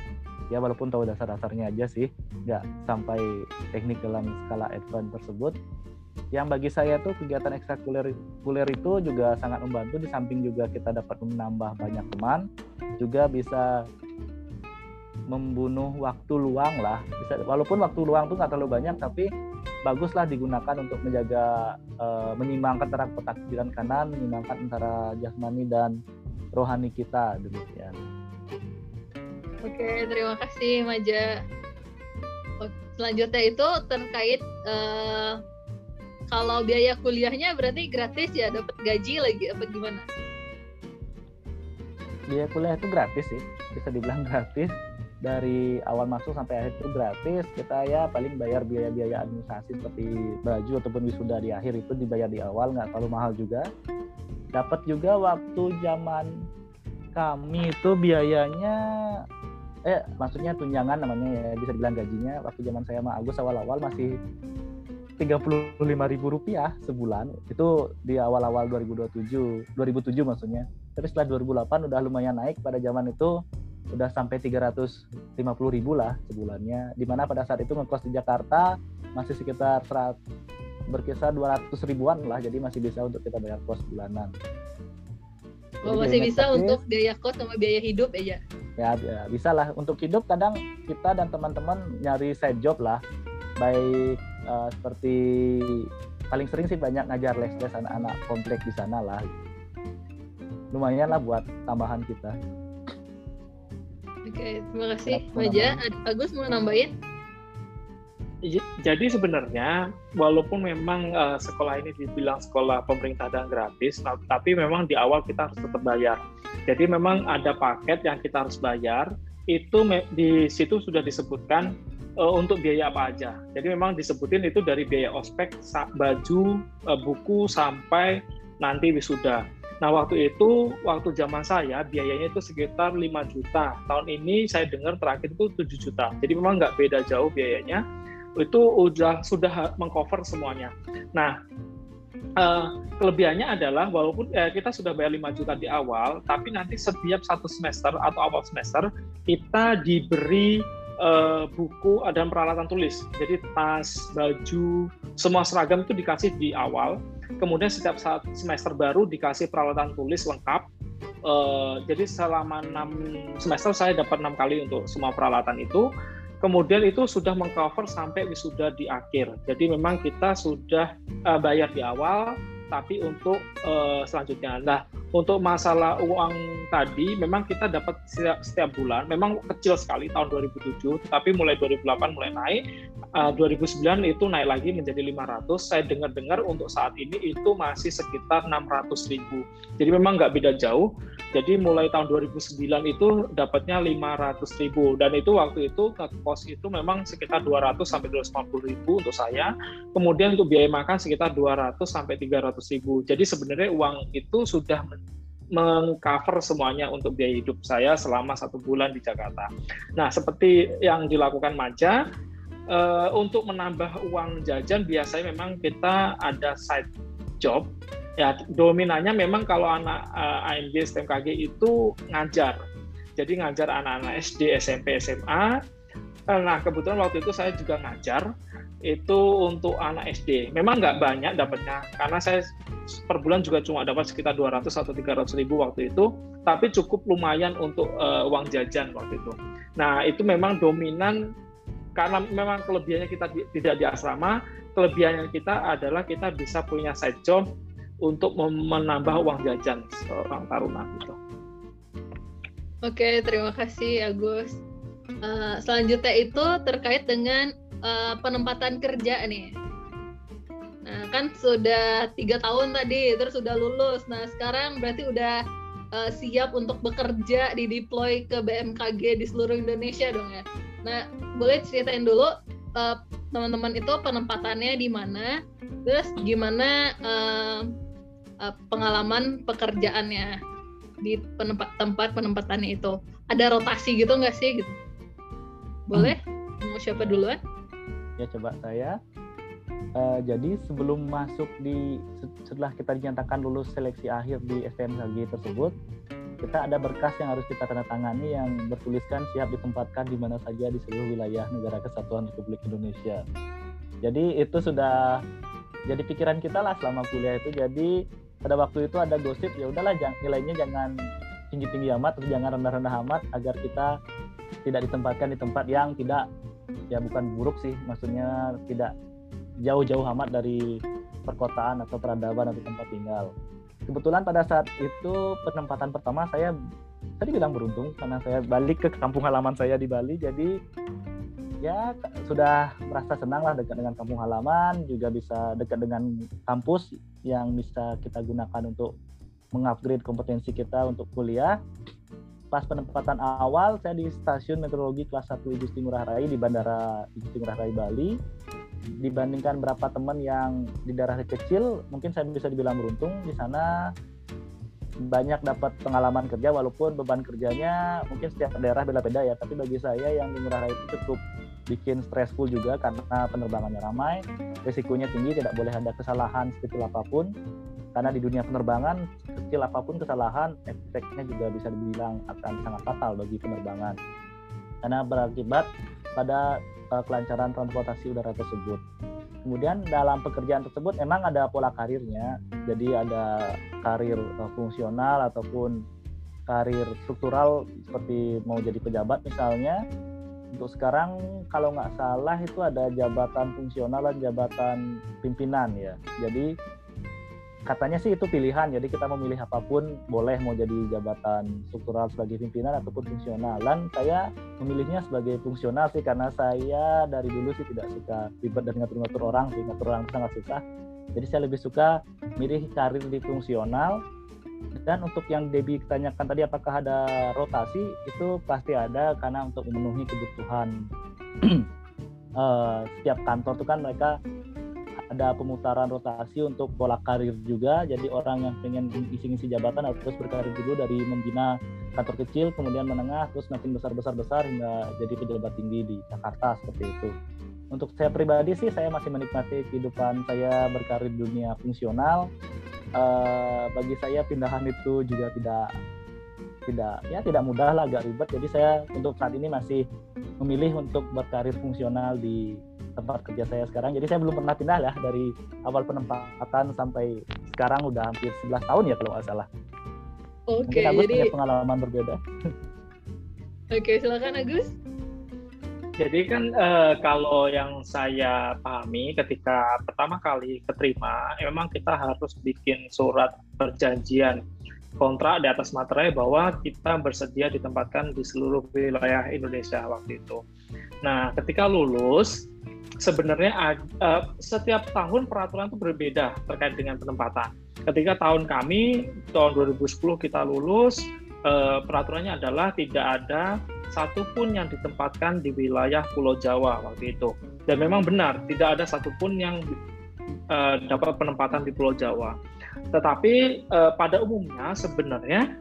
ya walaupun tahu dasar-dasarnya aja sih nggak sampai teknik dalam skala advance tersebut yang bagi saya tuh kegiatan ekstrakurikuler itu juga sangat membantu. Di samping juga kita dapat menambah banyak teman juga bisa membunuh waktu luang lah. Bisa walaupun waktu luang tuh nggak terlalu banyak tapi baguslah digunakan untuk menjaga uh, menyimbangkan antara kotak kiri kanan menyimbangkan antara jasmani dan rohani kita demikian. Oke terima kasih Maja. Selanjutnya itu terkait uh, kalau biaya kuliahnya berarti gratis ya? Dapat gaji lagi apa gimana? Biaya kuliah itu gratis sih. Bisa dibilang gratis. Dari awal masuk sampai akhir itu gratis. Kita ya paling bayar biaya-biaya administrasi seperti baju ataupun wisuda di akhir itu dibayar di awal nggak terlalu mahal juga. Dapat juga waktu zaman kami itu biayanya eh maksudnya tunjangan namanya ya bisa dibilang gajinya. Waktu zaman saya sama Agus awal-awal masih tiga puluh lima ribu rupiah sebulan itu di awal-awal 2027 2007 maksudnya tapi setelah 2008 udah lumayan naik pada zaman itu udah sampai 350 ribu lah sebulannya di mana pada saat itu ngekos di Jakarta masih sekitar serat, berkisar 200 ribuan lah jadi masih bisa untuk kita bayar kos bulanan Oh, masih bisa untuk biaya kos sama biaya hidup ya? Ya, ya bisa lah. Untuk hidup kadang kita dan teman-teman nyari side job lah. Baik uh, seperti paling sering sih banyak ngajar les-les anak-anak komplek di sana lah lumayan lah buat tambahan kita oke terima kasih Maja Agus mau nambahin jadi sebenarnya walaupun memang uh, sekolah ini dibilang sekolah pemerintah dan gratis, nah, tapi memang di awal kita harus tetap bayar. Jadi memang ada paket yang kita harus bayar. Itu di situ sudah disebutkan uh, untuk biaya apa aja. Jadi memang disebutin itu dari biaya ospek, baju, uh, buku sampai nanti wisuda. Nah waktu itu, waktu zaman saya biayanya itu sekitar 5 juta. Tahun ini saya dengar terakhir itu 7 juta. Jadi memang nggak beda jauh biayanya. Itu udah sudah mengcover semuanya. Nah uh, kelebihannya adalah walaupun eh, kita sudah bayar 5 juta di awal, tapi nanti setiap satu semester atau awal semester kita diberi uh, buku dan peralatan tulis. Jadi tas, baju, semua seragam itu dikasih di awal. Kemudian setiap saat semester baru dikasih peralatan tulis lengkap. Uh, jadi selama enam semester saya dapat enam kali untuk semua peralatan itu. Kemudian itu sudah mengcover sampai wisuda di akhir. Jadi memang kita sudah uh, bayar di awal tapi untuk uh, selanjutnya. Nah untuk masalah uang tadi memang kita dapat setiap, setiap bulan. Memang kecil sekali tahun 2007 tapi mulai 2008 mulai naik uh, 2009 itu naik lagi menjadi 500 saya dengar-dengar untuk saat ini itu masih sekitar 600 ribu. Jadi memang nggak beda jauh. Jadi mulai tahun 2009 itu dapatnya 500 ribu. Dan itu waktu itu kos itu memang sekitar 200 sampai 250 ribu untuk saya. Kemudian untuk biaya makan sekitar 200 sampai 300 ribu. Jadi sebenarnya uang itu sudah mengcover semuanya untuk biaya hidup saya selama satu bulan di Jakarta. Nah, seperti yang dilakukan Maja, uh, untuk menambah uang jajan biasanya memang kita ada side job. Ya, dominannya memang kalau anak uh, AMG STMKG itu ngajar. Jadi ngajar anak-anak SD, SMP, SMA. Nah, kebetulan waktu itu saya juga ngajar itu untuk anak SD. Memang nggak banyak dapatnya, karena saya per bulan juga cuma dapat sekitar 200 atau 300 ribu waktu itu, tapi cukup lumayan untuk uh, uang jajan waktu itu. Nah, itu memang dominan karena memang kelebihannya kita di, tidak di asrama, kelebihannya kita adalah kita bisa punya side job untuk menambah uang jajan seorang taruna gitu. Oke, terima kasih Agus. Uh, selanjutnya itu terkait dengan uh, penempatan kerja nih. Nah kan sudah tiga tahun tadi, terus sudah lulus. Nah sekarang berarti udah uh, siap untuk bekerja di deploy ke BMKG di seluruh Indonesia dong ya. Nah boleh ceritain dulu uh, teman-teman itu penempatannya di mana, terus gimana uh, uh, pengalaman pekerjaannya di penempat tempat penempatannya itu. Ada rotasi gitu nggak sih gitu? Boleh? Hmm. Mau siapa duluan? ya coba saya uh, jadi sebelum masuk di setelah kita dinyatakan lulus seleksi akhir di STMKG tersebut kita ada berkas yang harus kita tanda tangani yang bertuliskan siap ditempatkan di mana saja di seluruh wilayah negara kesatuan Republik Indonesia. Jadi itu sudah jadi pikiran kita lah selama kuliah itu. Jadi pada waktu itu ada gosip ya udahlah nilainya jangan tinggi-tinggi amat atau jangan rendah-rendah amat agar kita tidak ditempatkan di tempat yang tidak ya bukan buruk sih maksudnya tidak jauh-jauh amat dari perkotaan atau peradaban atau tempat tinggal kebetulan pada saat itu penempatan pertama saya tadi bilang beruntung karena saya balik ke kampung halaman saya di Bali. Jadi ya sudah merasa senang lah dekat dengan kampung halaman juga bisa dekat dengan kampus yang bisa kita gunakan untuk mengupgrade kompetensi kita untuk kuliah. Pas penempatan awal saya di stasiun meteorologi kelas 1 Igusti Ngurah Rai di Bandara Igusti Ngurah Rai Bali dibandingkan berapa teman yang di daerah kecil mungkin saya bisa dibilang beruntung di sana. Banyak dapat pengalaman kerja walaupun beban kerjanya mungkin setiap daerah beda-beda ya. Tapi bagi saya yang di Ngurah itu cukup bikin stressful juga karena penerbangannya ramai risikonya tinggi tidak boleh ada kesalahan sekecil apa pun. Karena di dunia penerbangan kecil apa pun kesalahan efeknya juga bisa dibilang akan sangat fatal bagi penerbangan. Karena berakibat pada uh, kelancaran transportasi udara tersebut. Kemudian dalam pekerjaan tersebut memang ada pola karirnya, jadi ada karir uh, fungsional ataupun karir struktural seperti mau jadi pejabat misalnya. Untuk sekarang kalau nggak salah itu ada jabatan fungsional dan jabatan pimpinan ya. Jadi katanya sih itu pilihan jadi kita memilih apa pun boleh mau jadi jabatan struktural sebagai pimpinan ataupun fungsional. Dan saya memilihnya sebagai fungsional sih karena saya dari dulu sih tidak suka ribet dan ngatur-ngatur orang sih ngatur orang sangat susah. Jadi saya lebih suka milih karir di fungsional. Dan untuk yang Debbie tanyakan tadi apakah ada rotasi? Itu pasti ada karena untuk memenuhi kebutuhan. Uh, setiap kantor itu kan mereka ada pemutaran rotasi untuk pola karir juga. Jadi orang yang pengen isi-isi jabatan harus berkarir dulu dari membina kantor kecil, kemudian menengah, terus makin besar-besar-besar hingga jadi pejabat tinggi di Jakarta seperti itu. Untuk saya pribadi sih, saya masih menikmati kehidupan saya berkarir dunia fungsional. Uh, bagi saya pindahan itu juga tidak tidak ya tidak mudah lah agak ribet jadi saya untuk saat ini masih memilih untuk berkarir fungsional di tempat kerja saya sekarang. Jadi saya belum pernah pindah ya dari awal penempatan sampai sekarang udah hampir 11 tahun ya kalau nggak salah. Oke, okay, Agus jadi punya pengalaman berbeda. Oke, okay, silakan Agus. Jadi kan uh, kalau yang saya pahami ketika pertama kali keterima, memang kita harus bikin surat perjanjian kontrak di atas materai bahwa kita bersedia ditempatkan di seluruh wilayah Indonesia waktu itu. Nah, ketika lulus, sebenarnya uh, setiap tahun peraturan itu berbeda terkait dengan penempatan. Ketika tahun kami tahun 2010 kita lulus, uh, peraturannya adalah tidak ada satupun yang ditempatkan di wilayah Pulau Jawa waktu itu. Dan memang benar tidak ada satupun yang uh, dapat penempatan di Pulau Jawa. Tetapi uh, pada umumnya sebenarnya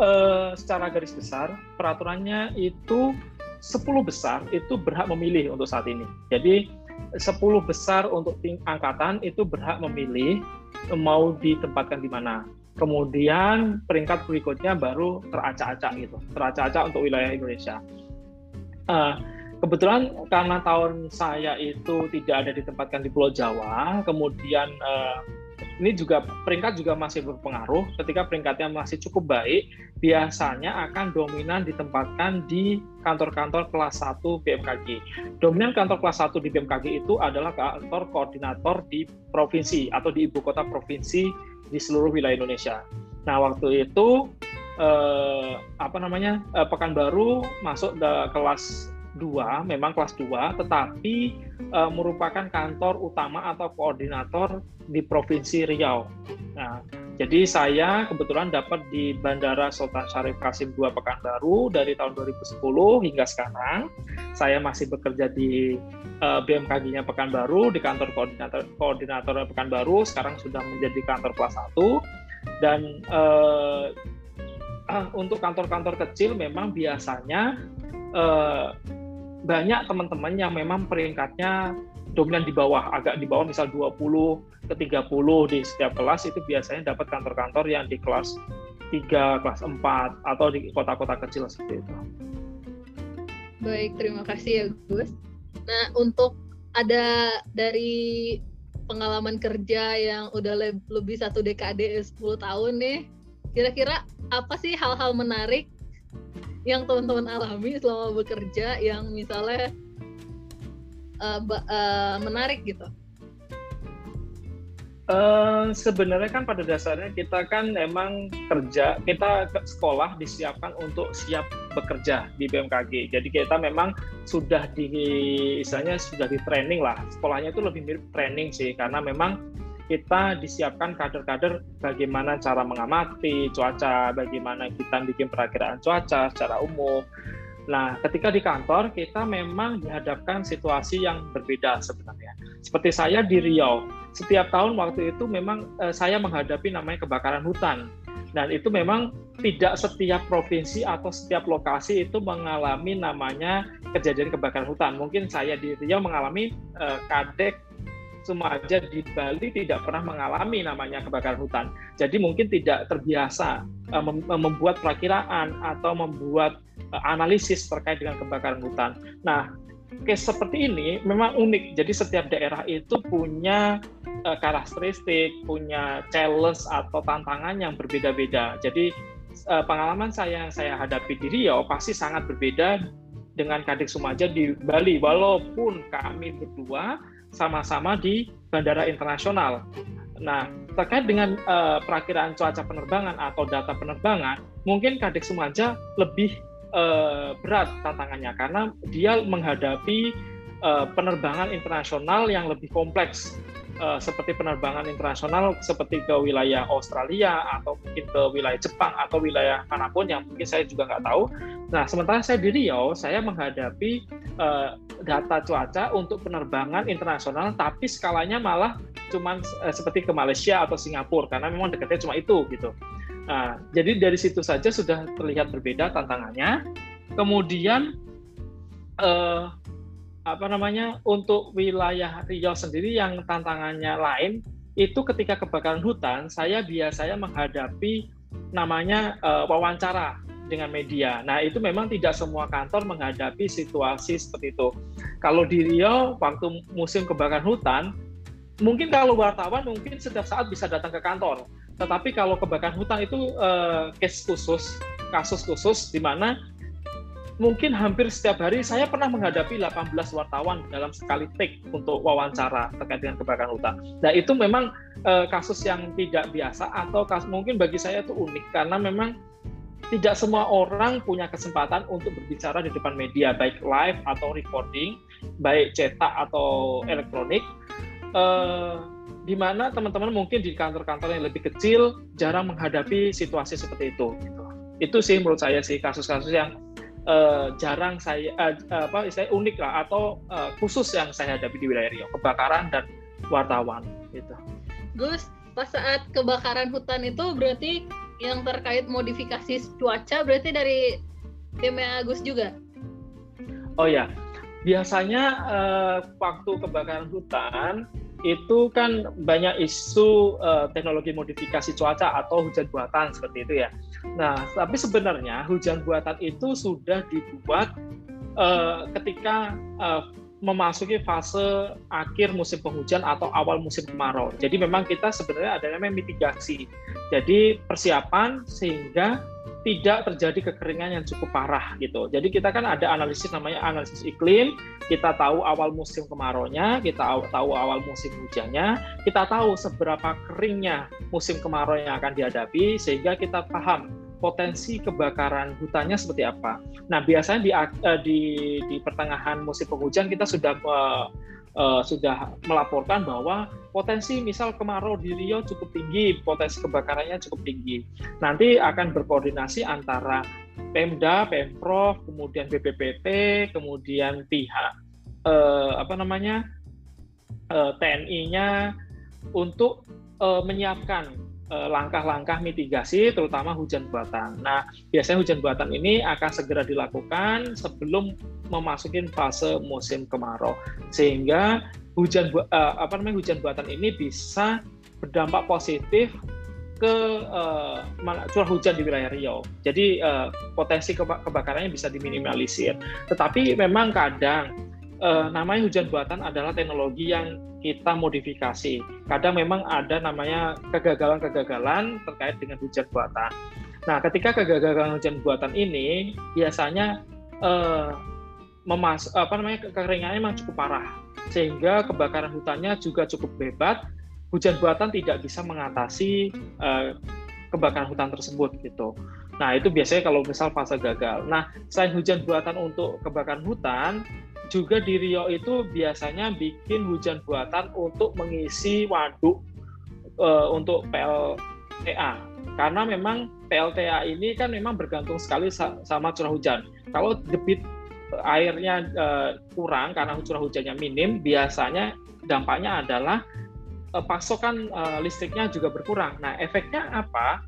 uh, secara garis besar peraturannya itu 10 besar itu berhak memilih untuk saat ini. Jadi 10 besar untuk ting angkatan itu berhak memilih mau ditempatkan di mana. Kemudian peringkat berikutnya baru teracak-acak gitu, teracak-acak untuk wilayah Indonesia. Uh, kebetulan karena tahun saya itu tidak ada ditempatkan di Pulau Jawa, kemudian uh, ini juga peringkat juga masih berpengaruh. Ketika peringkatnya masih cukup baik, biasanya akan dominan ditempatkan di kantor-kantor kelas 1 BMKG. Dominan kantor kelas 1 di BMKG itu adalah kantor koordinator di provinsi atau di ibu kota provinsi di seluruh wilayah Indonesia. Nah, waktu itu eh, apa namanya? Eh, Pekanbaru masuk ke kelas 2, memang kelas 2, tetapi e, merupakan kantor utama atau koordinator di Provinsi Riau. Nah, jadi saya kebetulan dapat di Bandara Sultan Syarif Kasim II Pekanbaru dari tahun 2010 hingga sekarang. Saya masih bekerja di e, BMKG-nya Pekanbaru, di kantor koordinator koordinator Pekanbaru, sekarang sudah menjadi kantor kelas 1 dan e, untuk kantor-kantor kecil memang biasanya uh, banyak teman-teman yang memang peringkatnya dominan di bawah, agak di bawah misal 20 ke 30 di setiap kelas itu biasanya dapat kantor-kantor yang di kelas 3, kelas 4 atau di kota-kota kecil seperti itu. Baik, terima kasih ya Gus. Nah, untuk ada dari pengalaman kerja yang udah le lebih satu dekade 10 tahun nih, kira-kira apa sih hal-hal menarik yang teman-teman alami selama bekerja yang misalnya uh, uh, menarik gitu? Uh, sebenarnya kan pada dasarnya kita kan emang kerja, kita sekolah disiapkan untuk siap bekerja di BMKG. Jadi kita memang sudah di, istilahnya sudah di training lah. Sekolahnya itu lebih mirip training sih, karena memang kita disiapkan kader-kader bagaimana cara mengamati cuaca, bagaimana kita bikin perakiraan cuaca secara umum. Nah, ketika di kantor kita memang dihadapkan situasi yang berbeda sebenarnya. Seperti saya di Riau, setiap tahun waktu itu memang eh, saya menghadapi namanya kebakaran hutan. Dan itu memang tidak setiap provinsi atau setiap lokasi itu mengalami namanya kejadian kebakaran hutan. Mungkin saya di Riau mengalami eh, kadek Sumaja di Bali tidak pernah mengalami namanya kebakaran hutan. Jadi mungkin tidak terbiasa uh, mem membuat perakiraan atau membuat uh, analisis terkait dengan kebakaran hutan. Nah, case seperti ini memang unik. Jadi setiap daerah itu punya karakteristik, punya challenge atau tantangan yang berbeda-beda. Jadi pengalaman saya yang saya hadapi di Riau pasti sangat berbeda dengan Kadek Sumaja di Bali. Walaupun kami berdua sama-sama di bandara internasional. Nah, terkait dengan uh, perakiraan cuaca penerbangan atau data penerbangan, mungkin Kadek Sumaja lebih uh, berat tantangannya karena dia menghadapi uh, penerbangan internasional yang lebih kompleks uh, seperti penerbangan internasional seperti ke wilayah Australia atau mungkin ke wilayah Jepang atau wilayah mana pun yang mungkin saya juga nggak tahu. Nah, sementara saya di Riau, saya menghadapi uh, data cuaca untuk penerbangan internasional, tapi skalanya malah cuma uh, seperti ke Malaysia atau Singapura karena memang dekatnya cuma itu gitu. Nah, jadi dari situ saja sudah terlihat berbeda tantangannya. Kemudian uh, apa namanya untuk wilayah Riau sendiri yang tantangannya lain itu ketika kebakaran hutan saya biasanya menghadapi namanya uh, wawancara dengan media. Nah itu memang tidak semua kantor menghadapi situasi seperti itu. Kalau di Riau waktu musim kebakaran hutan mungkin kalau wartawan mungkin setiap saat bisa datang ke kantor. Tetapi kalau kebakaran hutan itu uh, case khusus, kasus khusus di mana mungkin hampir setiap hari saya pernah menghadapi 18 wartawan dalam sekali take untuk wawancara terkait dengan kebakaran hutan. Nah itu memang uh, kasus yang tidak biasa atau kasus, mungkin bagi saya itu unik karena memang tidak semua orang punya kesempatan untuk berbicara di depan media baik live atau recording, baik cetak atau elektronik. Uh, di mana teman-teman mungkin di kantor-kantor yang lebih kecil jarang menghadapi situasi seperti itu. Gitu. Itu sih menurut saya sih kasus-kasus yang uh, jarang saya uh, apa istilahnya unik lah atau uh, khusus yang saya hadapi di wilayah Riau kebakaran dan wartawan gitu. Gus, pas saat kebakaran hutan itu berarti yang terkait modifikasi cuaca berarti dari timnya Agus juga? Oh ya, biasanya uh, waktu kebakaran hutan itu kan banyak isu uh, teknologi modifikasi cuaca atau hujan buatan seperti itu ya. Nah, tapi sebenarnya hujan buatan itu sudah dibuat uh, ketika uh, memasuki fase akhir musim penghujan atau awal musim kemarau. Jadi memang kita sebenarnya ada namanya mitigasi. Jadi persiapan sehingga tidak terjadi kekeringan yang cukup parah gitu. Jadi kita kan ada analisis namanya analisis iklim, kita tahu awal musim kemarau-nya, kita tahu awal musim hujannya, kita tahu seberapa keringnya musim kemarau yang akan dihadapi sehingga kita paham potensi kebakaran hutannya seperti apa. Nah, biasanya di eh, di, di pertengahan musim penghujan kita sudah uh, uh, sudah melaporkan bahwa potensi misal kemarau di Riau cukup tinggi, potensi kebakarannya cukup tinggi. Nanti akan berkoordinasi antara Pemda, Pemprov, kemudian BPPT, kemudian pihak uh, apa namanya uh, TNI-nya untuk uh, menyiapkan Eh, langkah-langkah mitigasi terutama hujan buatan. Nah, biasanya hujan buatan ini akan segera dilakukan sebelum memasuki fase musim kemarau. Sehingga hujan uh, apa namanya hujan buatan ini bisa berdampak positif ke uh, curah hujan di wilayah Riau. Jadi uh, potensi kebakarannya bisa diminimalisir. Tetapi memang kadang uh, namanya hujan buatan adalah teknologi yang kita modifikasi. Kadang memang ada namanya kegagalan-kegagalan terkait dengan hujan buatan. Nah, ketika kegagalan hujan buatan ini biasanya eh, memas apa namanya kekeringannya memang cukup parah sehingga kebakaran hutannya juga cukup hebat. Hujan buatan tidak bisa mengatasi eh, kebakaran hutan tersebut gitu. Nah, itu biasanya kalau misal fase gagal. Nah, selain hujan buatan untuk kebakaran hutan, juga di Rio itu biasanya bikin hujan buatan untuk mengisi waduk uh, untuk PLTA karena memang PLTA ini kan memang bergantung sekali sama curah hujan. Kalau debit airnya uh, kurang karena curah hujannya minim, biasanya dampaknya adalah uh, pasokan uh, listriknya juga berkurang. Nah, efeknya apa?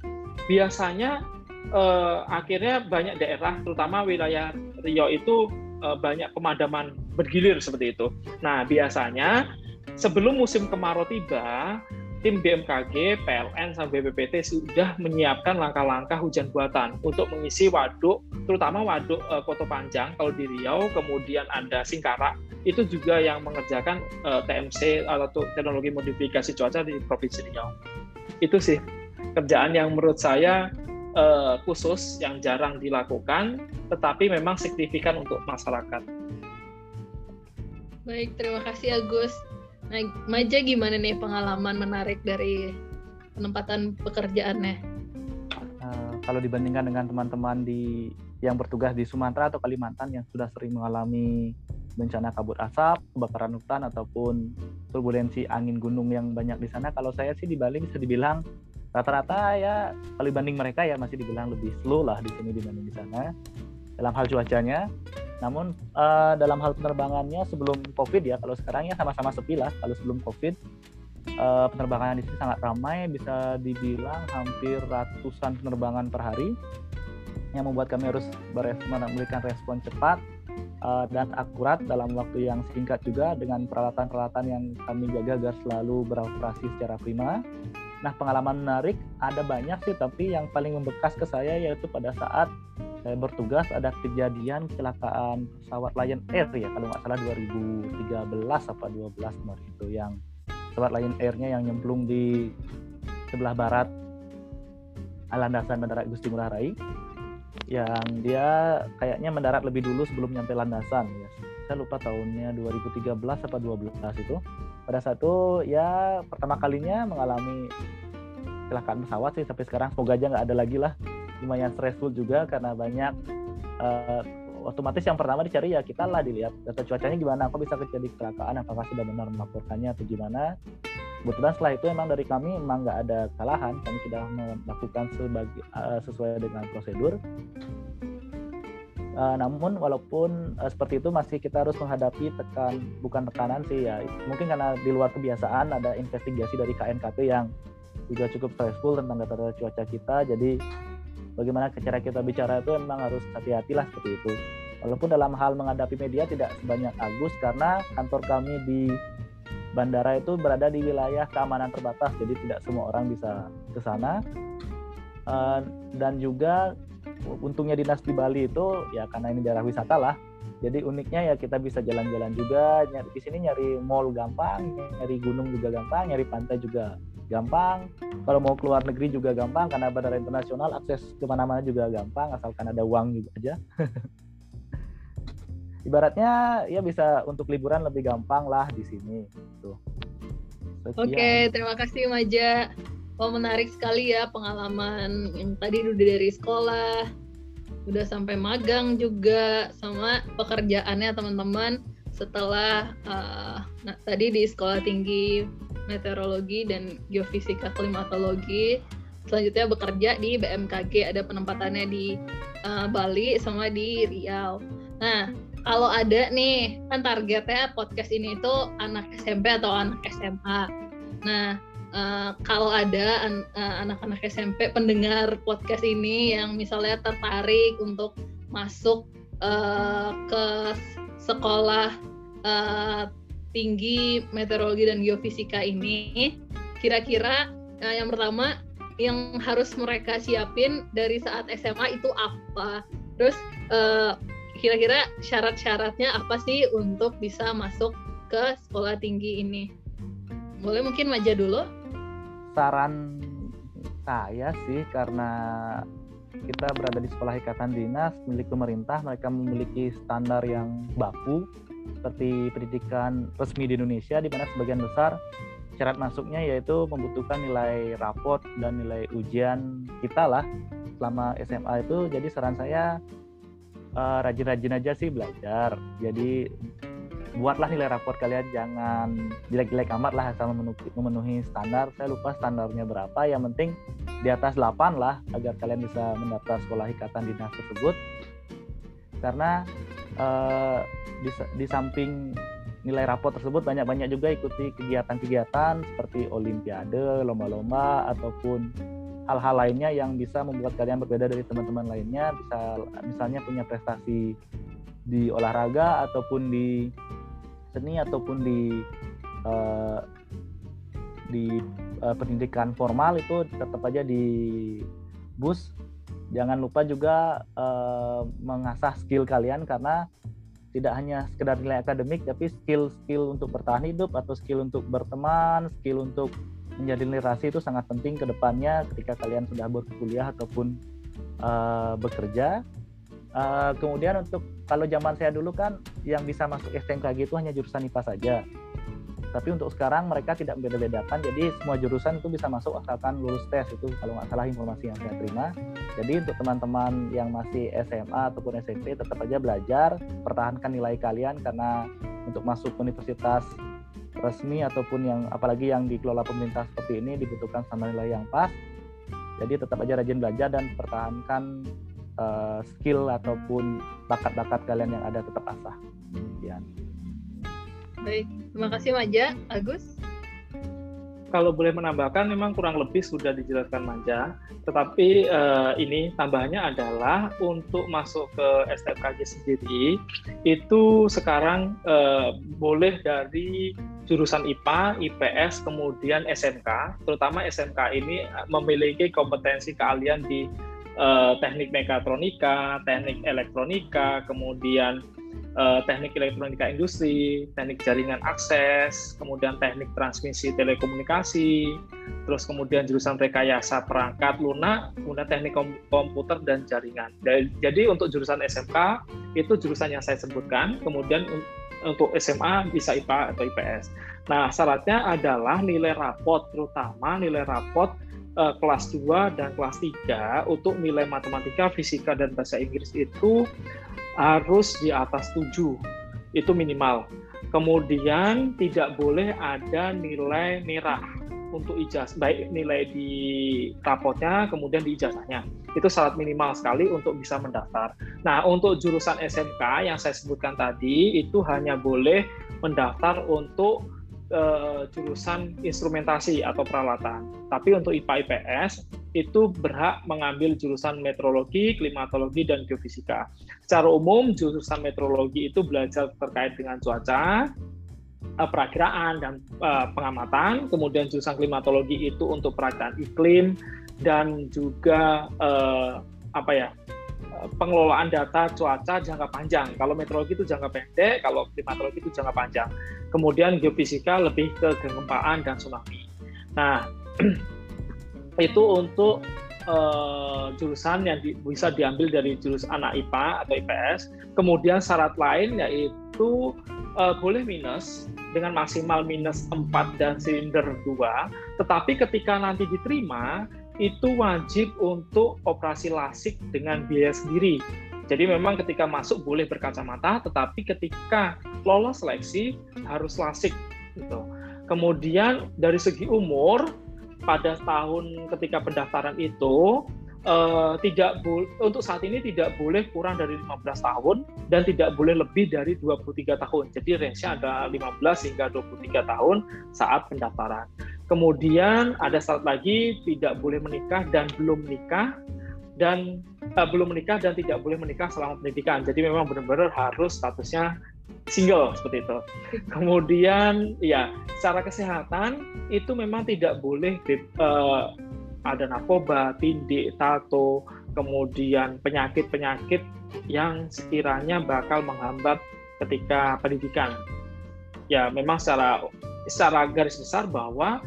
Biasanya uh, akhirnya banyak daerah, terutama wilayah Rio itu uh, banyak pemadaman bergilir seperti itu. Nah, biasanya sebelum musim kemarau tiba, tim BMKG, PLN, sampai BPPT sudah menyiapkan langkah-langkah hujan buatan untuk mengisi waduk, terutama waduk uh, Koto Panjang kalau di Riau, kemudian ada Singkarak, itu juga yang mengerjakan uh, TMC atau teknologi modifikasi cuaca di Provinsi Riau. Itu sih kerjaan yang menurut saya uh, khusus yang jarang dilakukan, tetapi memang signifikan untuk masyarakat. Baik, terima kasih Agus. Nah, Maja gimana nih pengalaman menarik dari penempatan pekerjaannya? Uh, kalau dibandingkan dengan teman-teman di yang bertugas di Sumatera atau Kalimantan yang sudah sering mengalami bencana kabut asap, kebakaran hutan ataupun turbulensi angin gunung yang banyak di sana, kalau saya sih di Bali bisa dibilang rata-rata ya kalau dibanding mereka ya masih dibilang lebih slow lah di sini dibanding di sana dalam hal cuacanya. Namun uh, dalam hal penerbangannya sebelum COVID ya, kalau sekarang ya sama-sama sepi lah. Kalau sebelum COVID uh, penerbangan di sini sangat ramai, bisa dibilang hampir ratusan penerbangan per hari yang membuat kami harus memberikan respon cepat uh, dan akurat dalam waktu yang singkat juga dengan peralatan-peralatan yang kami jaga agar selalu beroperasi secara prima. Nah, pengalaman menarik ada banyak sih, tapi yang paling membekas ke saya yaitu pada saat saya bertugas ada kejadian kecelakaan pesawat Lion Air ya kalau nggak salah 2013 apa 12 kemarin itu yang pesawat Lion Air-nya yang nyemplung di sebelah barat landasan Bandara Igusti Ngurah Rai yang dia kayaknya mendarat lebih dulu sebelum nyampe landasan ya. Saya lupa tahunnya 2013 apa 12 itu. Pada saat itu ya pertama kalinya mengalami kecelakaan pesawat sih sampai sekarang semoga aja nggak ada lagi lah lumayan stressful juga karena banyak uh, otomatis yang pertama dicari ya kita lah dilihat data cuacanya gimana kok bisa terjadi kecelakaan apakah sudah benar melaporkannya atau gimana. Kebetulan setelah itu emang dari kami emang nggak ada kesalahan kami sudah melakukan sebagai uh, sesuai dengan prosedur. Uh, namun walaupun uh, seperti itu masih kita harus menghadapi tekan bukan tekanan sih ya mungkin karena di luar kebiasaan ada investigasi dari KNKP yang juga cukup stressful tentang data-data cuaca kita jadi bagaimana cara kita bicara itu memang harus hati-hati lah seperti itu. Walaupun dalam hal menghadapi media tidak sebanyak Agus karena kantor kami di bandara itu berada di wilayah keamanan terbatas, jadi tidak semua orang bisa ke sana. Uh, dan juga untungnya dinas di Bali itu ya karena ini daerah wisata lah. Jadi uniknya ya kita bisa jalan-jalan juga, nyari di sini nyari mall gampang, nyari gunung juga gampang, nyari pantai juga gampang. Kalau mau keluar negeri juga gampang karena bandara internasional akses ke mana-mana juga gampang asalkan ada uang juga aja. Ibaratnya ya bisa untuk liburan lebih gampang lah di sini. Tuh. Oke, okay, terima kasih Maja. Wah menarik sekali ya pengalaman yang tadi udah dari sekolah, udah sampai magang juga sama pekerjaannya teman-teman setelah uh, nah, tadi di sekolah tinggi meteorologi dan geofisika klimatologi selanjutnya bekerja di BMKG ada penempatannya di uh, Bali sama di Riau. Nah kalau ada nih kan targetnya podcast ini itu anak SMP atau anak SMA nah uh, kalau ada an anak-anak SMP pendengar podcast ini yang misalnya tertarik untuk masuk uh, ke sekolah uh, tinggi meteorologi dan geofisika ini kira-kira uh, yang pertama yang harus mereka siapin dari saat SMA itu apa? Terus uh, kira-kira syarat-syaratnya apa sih untuk bisa masuk ke sekolah tinggi ini? Boleh mungkin Maja dulu? Saran saya sih karena kita berada di sekolah ikatan dinas milik pemerintah. Mereka memiliki standar yang baku seperti pendidikan resmi di Indonesia di mana sebagian besar syarat masuknya yaitu membutuhkan nilai raport dan nilai ujian kita lah selama SMA itu. Jadi saran saya eh, rajin-rajin uh, aja sih belajar. Jadi buatlah nilai raport kalian jangan jelek-jelek amat lah asal memenuhi, memenuhi standar. Saya lupa standarnya berapa yang penting di atas 8 lah agar kalian bisa mendaftar sekolah ikatan dinas tersebut. Karena uh, di, di samping nilai raport tersebut banyak-banyak juga ikuti kegiatan-kegiatan seperti olimpiade, lomba-lomba ataupun hal-hal lainnya yang bisa membuat kalian berbeda dari teman-teman lainnya. Bisa misalnya punya prestasi di olahraga ataupun di seni ataupun di uh, di uh, pendidikan formal itu tetap aja di bus jangan lupa juga uh, mengasah skill kalian karena tidak hanya sekedar nilai akademik tapi skill-skill untuk bertahan hidup atau skill untuk berteman, skill untuk menjadi literasi itu sangat penting ke depannya ketika kalian sudah berkuliah ataupun uh, bekerja. Uh, kemudian untuk kalau zaman saya dulu kan yang bisa masuk STMKG itu hanya jurusan IPA saja. Tapi untuk sekarang mereka tidak membeda-bedakan, jadi semua jurusan itu bisa masuk asalkan lulus tes itu kalau nggak salah informasi yang saya terima. Jadi untuk teman-teman yang masih SMA ataupun SMP tetap aja belajar, pertahankan nilai kalian karena untuk masuk universitas resmi ataupun yang apalagi yang dikelola pemerintah seperti ini dibutuhkan sama nilai yang pas. Jadi tetap aja rajin belajar dan pertahankan uh, skill ataupun bakat-bakat kalian yang ada tetap asah. Ya. Baik, terima kasih Maja. Agus? Kalau boleh menambahkan, memang kurang lebih sudah dijelaskan Manja. Tetapi uh, ini tambahannya adalah untuk masuk ke STMKG sendiri, itu sekarang uh, boleh dari jurusan IPA, IPS, kemudian SMK. Terutama SMK ini memiliki kompetensi keahlian di uh, teknik mekatronika, teknik elektronika, kemudian uh, teknik elektronika industri, teknik jaringan akses, kemudian teknik transmisi telekomunikasi, terus kemudian jurusan rekayasa perangkat lunak, kemudian teknik komputer dan jaringan. Jadi untuk jurusan SMK itu jurusan yang saya sebutkan, kemudian untuk SMA bisa IPA atau IPS. Nah, syaratnya adalah nilai rapot, terutama nilai rapot uh, kelas 2 dan kelas 3 untuk nilai matematika, fisika, dan bahasa Inggris itu harus di atas 7 itu minimal. Kemudian tidak boleh ada nilai merah untuk ijazah baik nilai di rapotnya kemudian di ijazahnya. Itu syarat minimal sekali untuk bisa mendaftar. Nah untuk jurusan SMK yang saya sebutkan tadi itu hanya boleh mendaftar untuk uh, jurusan instrumentasi atau peralatan. Tapi untuk IPA IPS itu berhak mengambil jurusan meteorologi, klimatologi, dan geofisika. Secara umum, jurusan meteorologi itu belajar terkait dengan cuaca, uh, perakiraan, dan uh, pengamatan. Kemudian jurusan klimatologi itu untuk perakiraan iklim dan juga uh, apa ya pengelolaan data cuaca jangka panjang. Kalau meteorologi itu jangka pendek, kalau klimatologi itu jangka panjang. Kemudian geofisika lebih ke kegempaan dan tsunami. Nah, itu untuk uh, jurusan yang di, bisa diambil dari jurus anak IPA atau IPS. Kemudian syarat lain yaitu uh, boleh minus dengan maksimal minus 4 dan silinder 2, tetapi ketika nanti diterima itu wajib untuk operasi lasik dengan biaya sendiri. Jadi memang ketika masuk boleh berkacamata, tetapi ketika lolos seleksi harus lasik gitu. Kemudian dari segi umur pada tahun ketika pendaftaran itu uh, tidak untuk saat ini tidak boleh kurang dari 15 tahun dan tidak boleh lebih dari 23 tahun. Jadi range-nya ada 15 hingga 23 tahun saat pendaftaran. Kemudian ada syarat lagi tidak boleh menikah dan belum menikah dan uh, belum menikah dan tidak boleh menikah selama pendidikan. Jadi memang benar-benar harus statusnya single seperti itu. Kemudian ya secara kesehatan itu memang tidak boleh uh, ada narkoba, tindik, tato, kemudian penyakit-penyakit yang sekiranya bakal menghambat ketika pendidikan. Ya memang secara secara garis besar bahwa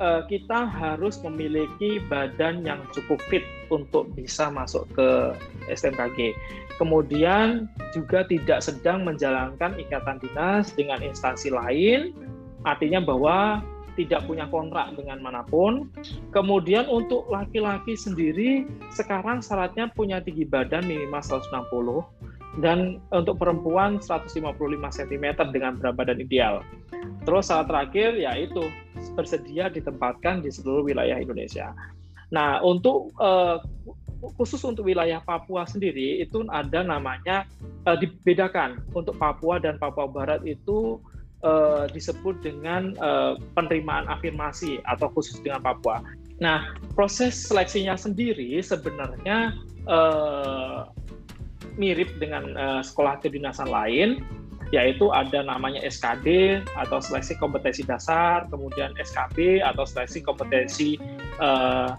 uh, kita harus memiliki badan yang cukup fit untuk bisa masuk ke SMKG. Kemudian juga tidak sedang menjalankan ikatan dinas dengan instansi lain, artinya bahwa tidak punya kontrak dengan mana pun. Kemudian untuk laki-laki sendiri sekarang syaratnya punya tinggi badan minimal 160 dan untuk perempuan 155 cm dengan berat badan ideal. Terus syarat terakhir yaitu bersedia ditempatkan di seluruh wilayah Indonesia. Nah, untuk uh, khusus untuk wilayah Papua sendiri itu ada namanya uh, dibedakan. Untuk Papua dan Papua Barat itu uh, disebut dengan uh, penerimaan afirmasi atau khusus dengan Papua. Nah, proses seleksinya sendiri sebenarnya uh, mirip dengan uh, sekolah kedinasan lain, yaitu ada namanya SKD atau seleksi kompetensi dasar, kemudian SKB atau seleksi kompetensi uh,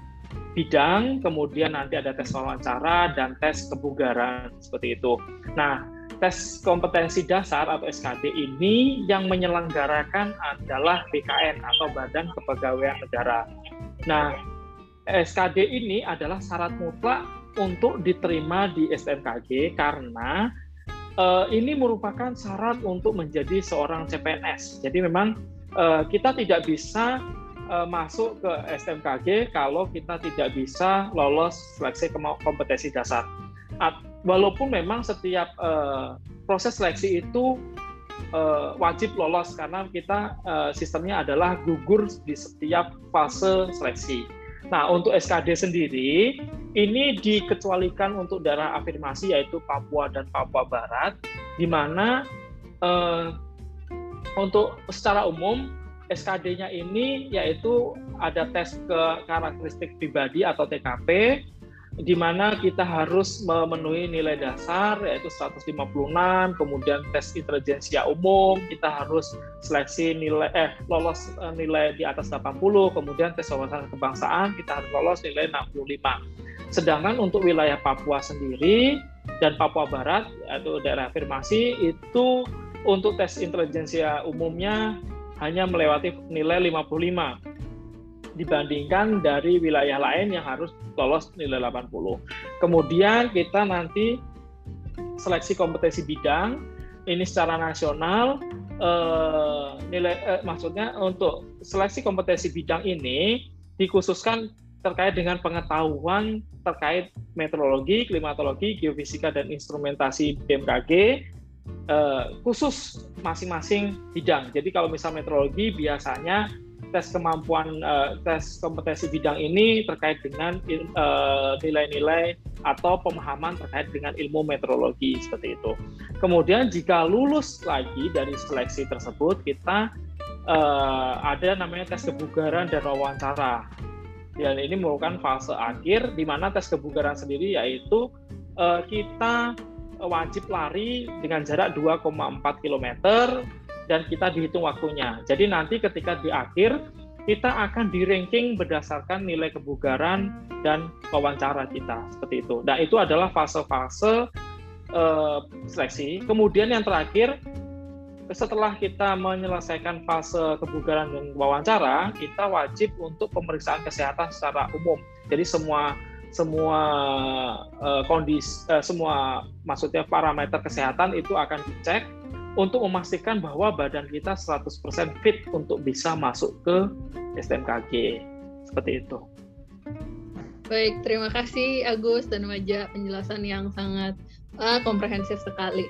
bidang, kemudian nanti ada tes wawancara dan tes kebugaran seperti itu. Nah, tes kompetensi dasar atau SKD ini yang menyelenggarakan adalah BKN atau Badan Kepegawaian Negara. Nah, SKD ini adalah syarat mutlak untuk diterima di SMKG karena uh, ini merupakan syarat untuk menjadi seorang CPNS. Jadi memang uh, kita tidak bisa uh, masuk ke STMKG kalau kita tidak bisa lolos seleksi kompetensi dasar. At, walaupun memang setiap uh, proses seleksi itu uh, wajib lolos karena kita uh, sistemnya adalah gugur di setiap fase seleksi. Nah, untuk SKD sendiri, ini dikecualikan untuk daerah afirmasi yaitu Papua dan Papua Barat, di mana uh, untuk secara umum SKD-nya ini yaitu ada tes ke karakteristik pribadi atau TKP di mana kita harus memenuhi nilai dasar yaitu 156, kemudian tes intelijensia umum, kita harus seleksi nilai eh lolos eh, nilai di atas 80, kemudian tes wawasan kebangsaan kita harus lolos nilai 65. Sedangkan untuk wilayah Papua sendiri dan Papua Barat yaitu daerah afirmasi itu untuk tes intelijensia umumnya hanya melewati nilai 55 dibandingkan dari wilayah lain yang harus lolos nilai 80. Kemudian kita nanti seleksi kompetensi bidang ini secara nasional eh, nilai eh, maksudnya untuk seleksi kompetensi bidang ini dikhususkan terkait dengan pengetahuan terkait meteorologi, klimatologi, geofisika dan instrumentasi BMKG uh, khusus masing-masing bidang. Jadi kalau misal meteorologi biasanya tes kemampuan uh, tes kompetensi bidang ini terkait dengan eh, nilai-nilai atau pemahaman terkait dengan ilmu meteorologi seperti itu. Kemudian jika lulus lagi dari seleksi tersebut kita uh, ada namanya tes kebugaran dan wawancara. Dan ini merupakan fase akhir di mana tes kebugaran sendiri yaitu uh, kita wajib lari dengan jarak 2,4 km dan kita dihitung waktunya. Jadi nanti ketika di akhir kita akan di ranking berdasarkan nilai kebugaran dan wawancara kita seperti itu. Nah itu adalah fase-fase uh, seleksi. Kemudian yang terakhir setelah kita menyelesaikan fase kebugaran dan wawancara, kita wajib untuk pemeriksaan kesehatan secara umum. Jadi semua semua uh, kondisi uh, semua maksudnya parameter kesehatan itu akan dicek untuk memastikan bahwa badan kita 100% fit untuk bisa masuk ke STMKG. Seperti itu. Baik, terima kasih Agus dan Maja penjelasan yang sangat uh, komprehensif sekali.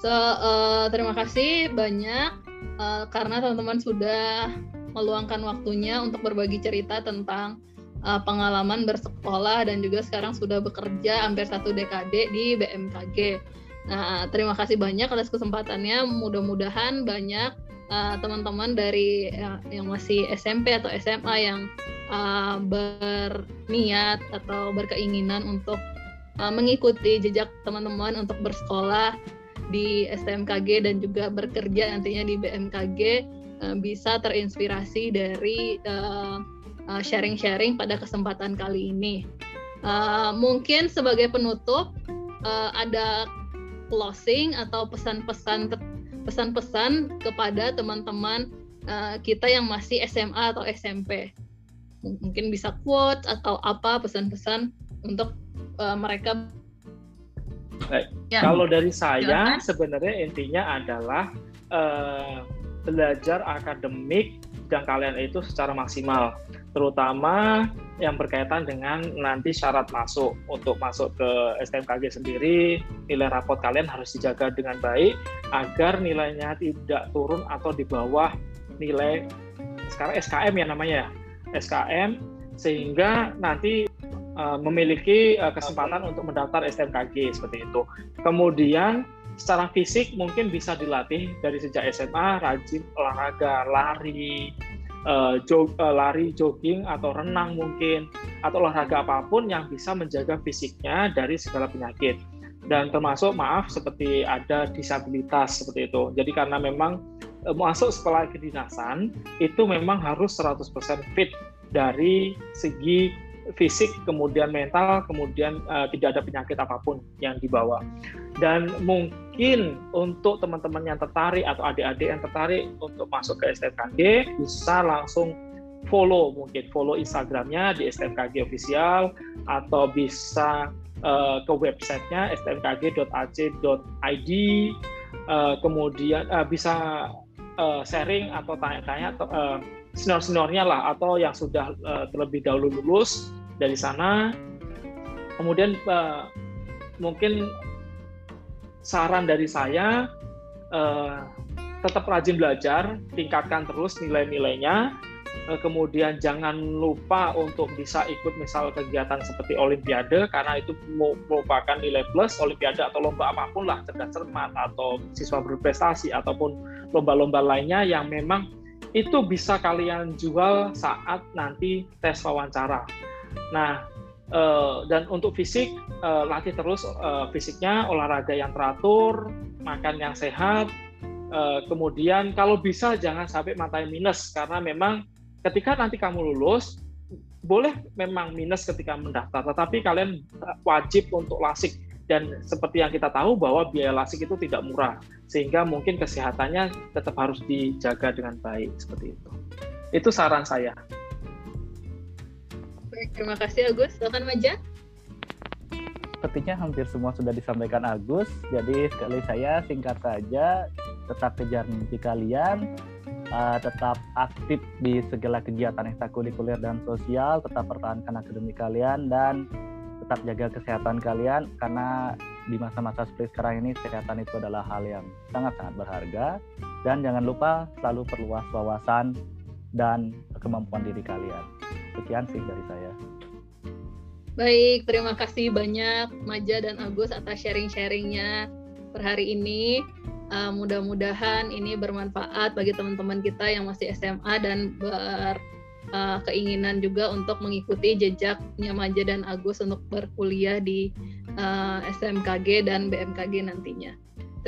So, uh, terima kasih banyak uh, karena teman-teman sudah meluangkan waktunya untuk berbagi cerita tentang uh, pengalaman bersekolah dan juga sekarang sudah bekerja hampir satu dekade di BMKG. Nah, terima kasih banyak atas kesempatannya. Mudah-mudahan banyak uh, teman-teman dari uh, yang masih SMP atau SMA yang uh, berniat atau berkeinginan untuk uh, mengikuti jejak teman-teman untuk bersekolah di STMKG dan juga bekerja nantinya di BMKG uh, bisa terinspirasi dari uh, Uh, sharing-sharing pada kesempatan kali ini. Uh, mungkin sebagai penutup uh, ada closing atau pesan-pesan pesan-pesan kepada teman-teman uh, kita yang masih SMA atau SMP. Mungkin bisa quote atau apa pesan-pesan untuk uh, mereka. Baik. Ya. Kalau dari saya Silakan. sebenarnya intinya adalah uh, belajar akademik dan kalian itu secara maksimal terutama yang berkaitan dengan nanti syarat masuk. Untuk masuk ke STMKG sendiri, nilai rapot kalian harus dijaga dengan baik agar nilainya tidak turun atau di bawah nilai sekarang SKM ya namanya ya, SKM sehingga nanti uh, memiliki uh, kesempatan untuk mendaftar STMKG seperti itu. Kemudian secara fisik mungkin bisa dilatih dari sejak SMA rajin olahraga, lari, uh, jog, uh, lari, jogging atau renang mungkin atau olahraga apa pun yang bisa menjaga fisiknya dari segala penyakit dan termasuk maaf seperti ada disabilitas seperti itu. Jadi karena memang uh, masuk sekolah kedinasan itu memang harus 100% fit dari segi fisik, kemudian mental, kemudian uh, tidak ada penyakit apa pun yang dibawa. Dan mungkin untuk teman-teman yang tertarik atau adik-adik yang tertarik untuk masuk ke STMKG bisa langsung follow mungkin follow Instagramnya di STMKG official atau bisa uh, ke websitenya stmkg.ac.id uh, kemudian uh, bisa uh, sharing atau tanya-tanya uh, senior-seniornya lah atau yang sudah uh, terlebih dahulu lulus dari sana. Kemudian uh, mungkin saran dari saya uh, tetap rajin belajar, tingkatkan terus nilai-nilainya. Uh, kemudian jangan lupa untuk bisa ikut misal kegiatan seperti olimpiade karena itu merupakan nilai plus olimpiade atau lomba apa pun lah cerdas cermat atau siswa berprestasi ataupun lomba-lomba lainnya yang memang itu bisa kalian jual saat nanti tes wawancara. Nah, uh, dan untuk fisik uh, latih terus uh, fisiknya, olahraga yang teratur, makan yang sehat. Uh, kemudian kalau bisa jangan sampai matanya minus karena memang ketika nanti kamu lulus boleh memang minus ketika mendaftar, tetapi kalian wajib untuk lasik dan seperti yang kita tahu bahwa biaya lasik itu tidak murah sehingga mungkin kesehatannya tetap harus dijaga dengan baik seperti itu itu saran saya terima kasih Agus. Silakan Maja. Sepertinya hampir semua sudah disampaikan Agus. Jadi sekali saya singkat saja tetap kejar mimpi kalian uh, tetap aktif di segala kegiatan ekstrakurikuler dan sosial tetap pertahankan akademik kalian dan tetap jaga kesehatan kalian karena di masa-masa seperti sekarang ini kesehatan itu adalah hal yang sangat-sangat berharga. Dan jangan lupa selalu perluas wawasan dan kemampuan diri kalian. Sekian sih dari saya. Baik, terima kasih banyak Maja dan Agus atas sharing-sharingnya per hari ini. Uh, mudah-mudahan ini bermanfaat bagi teman-teman kita yang masih SMA dan ber uh, keinginan juga untuk mengikuti jejaknya Maja dan Agus untuk berkuliah di uh, eh, SMKG dan BMKG nantinya.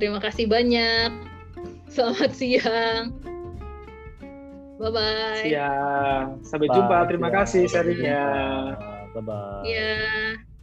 Terima kasih banyak. Selamat siang. Bye bye. Siang. Sampai jumpa. Terima kasih sharingnya. Bye bye. Iya.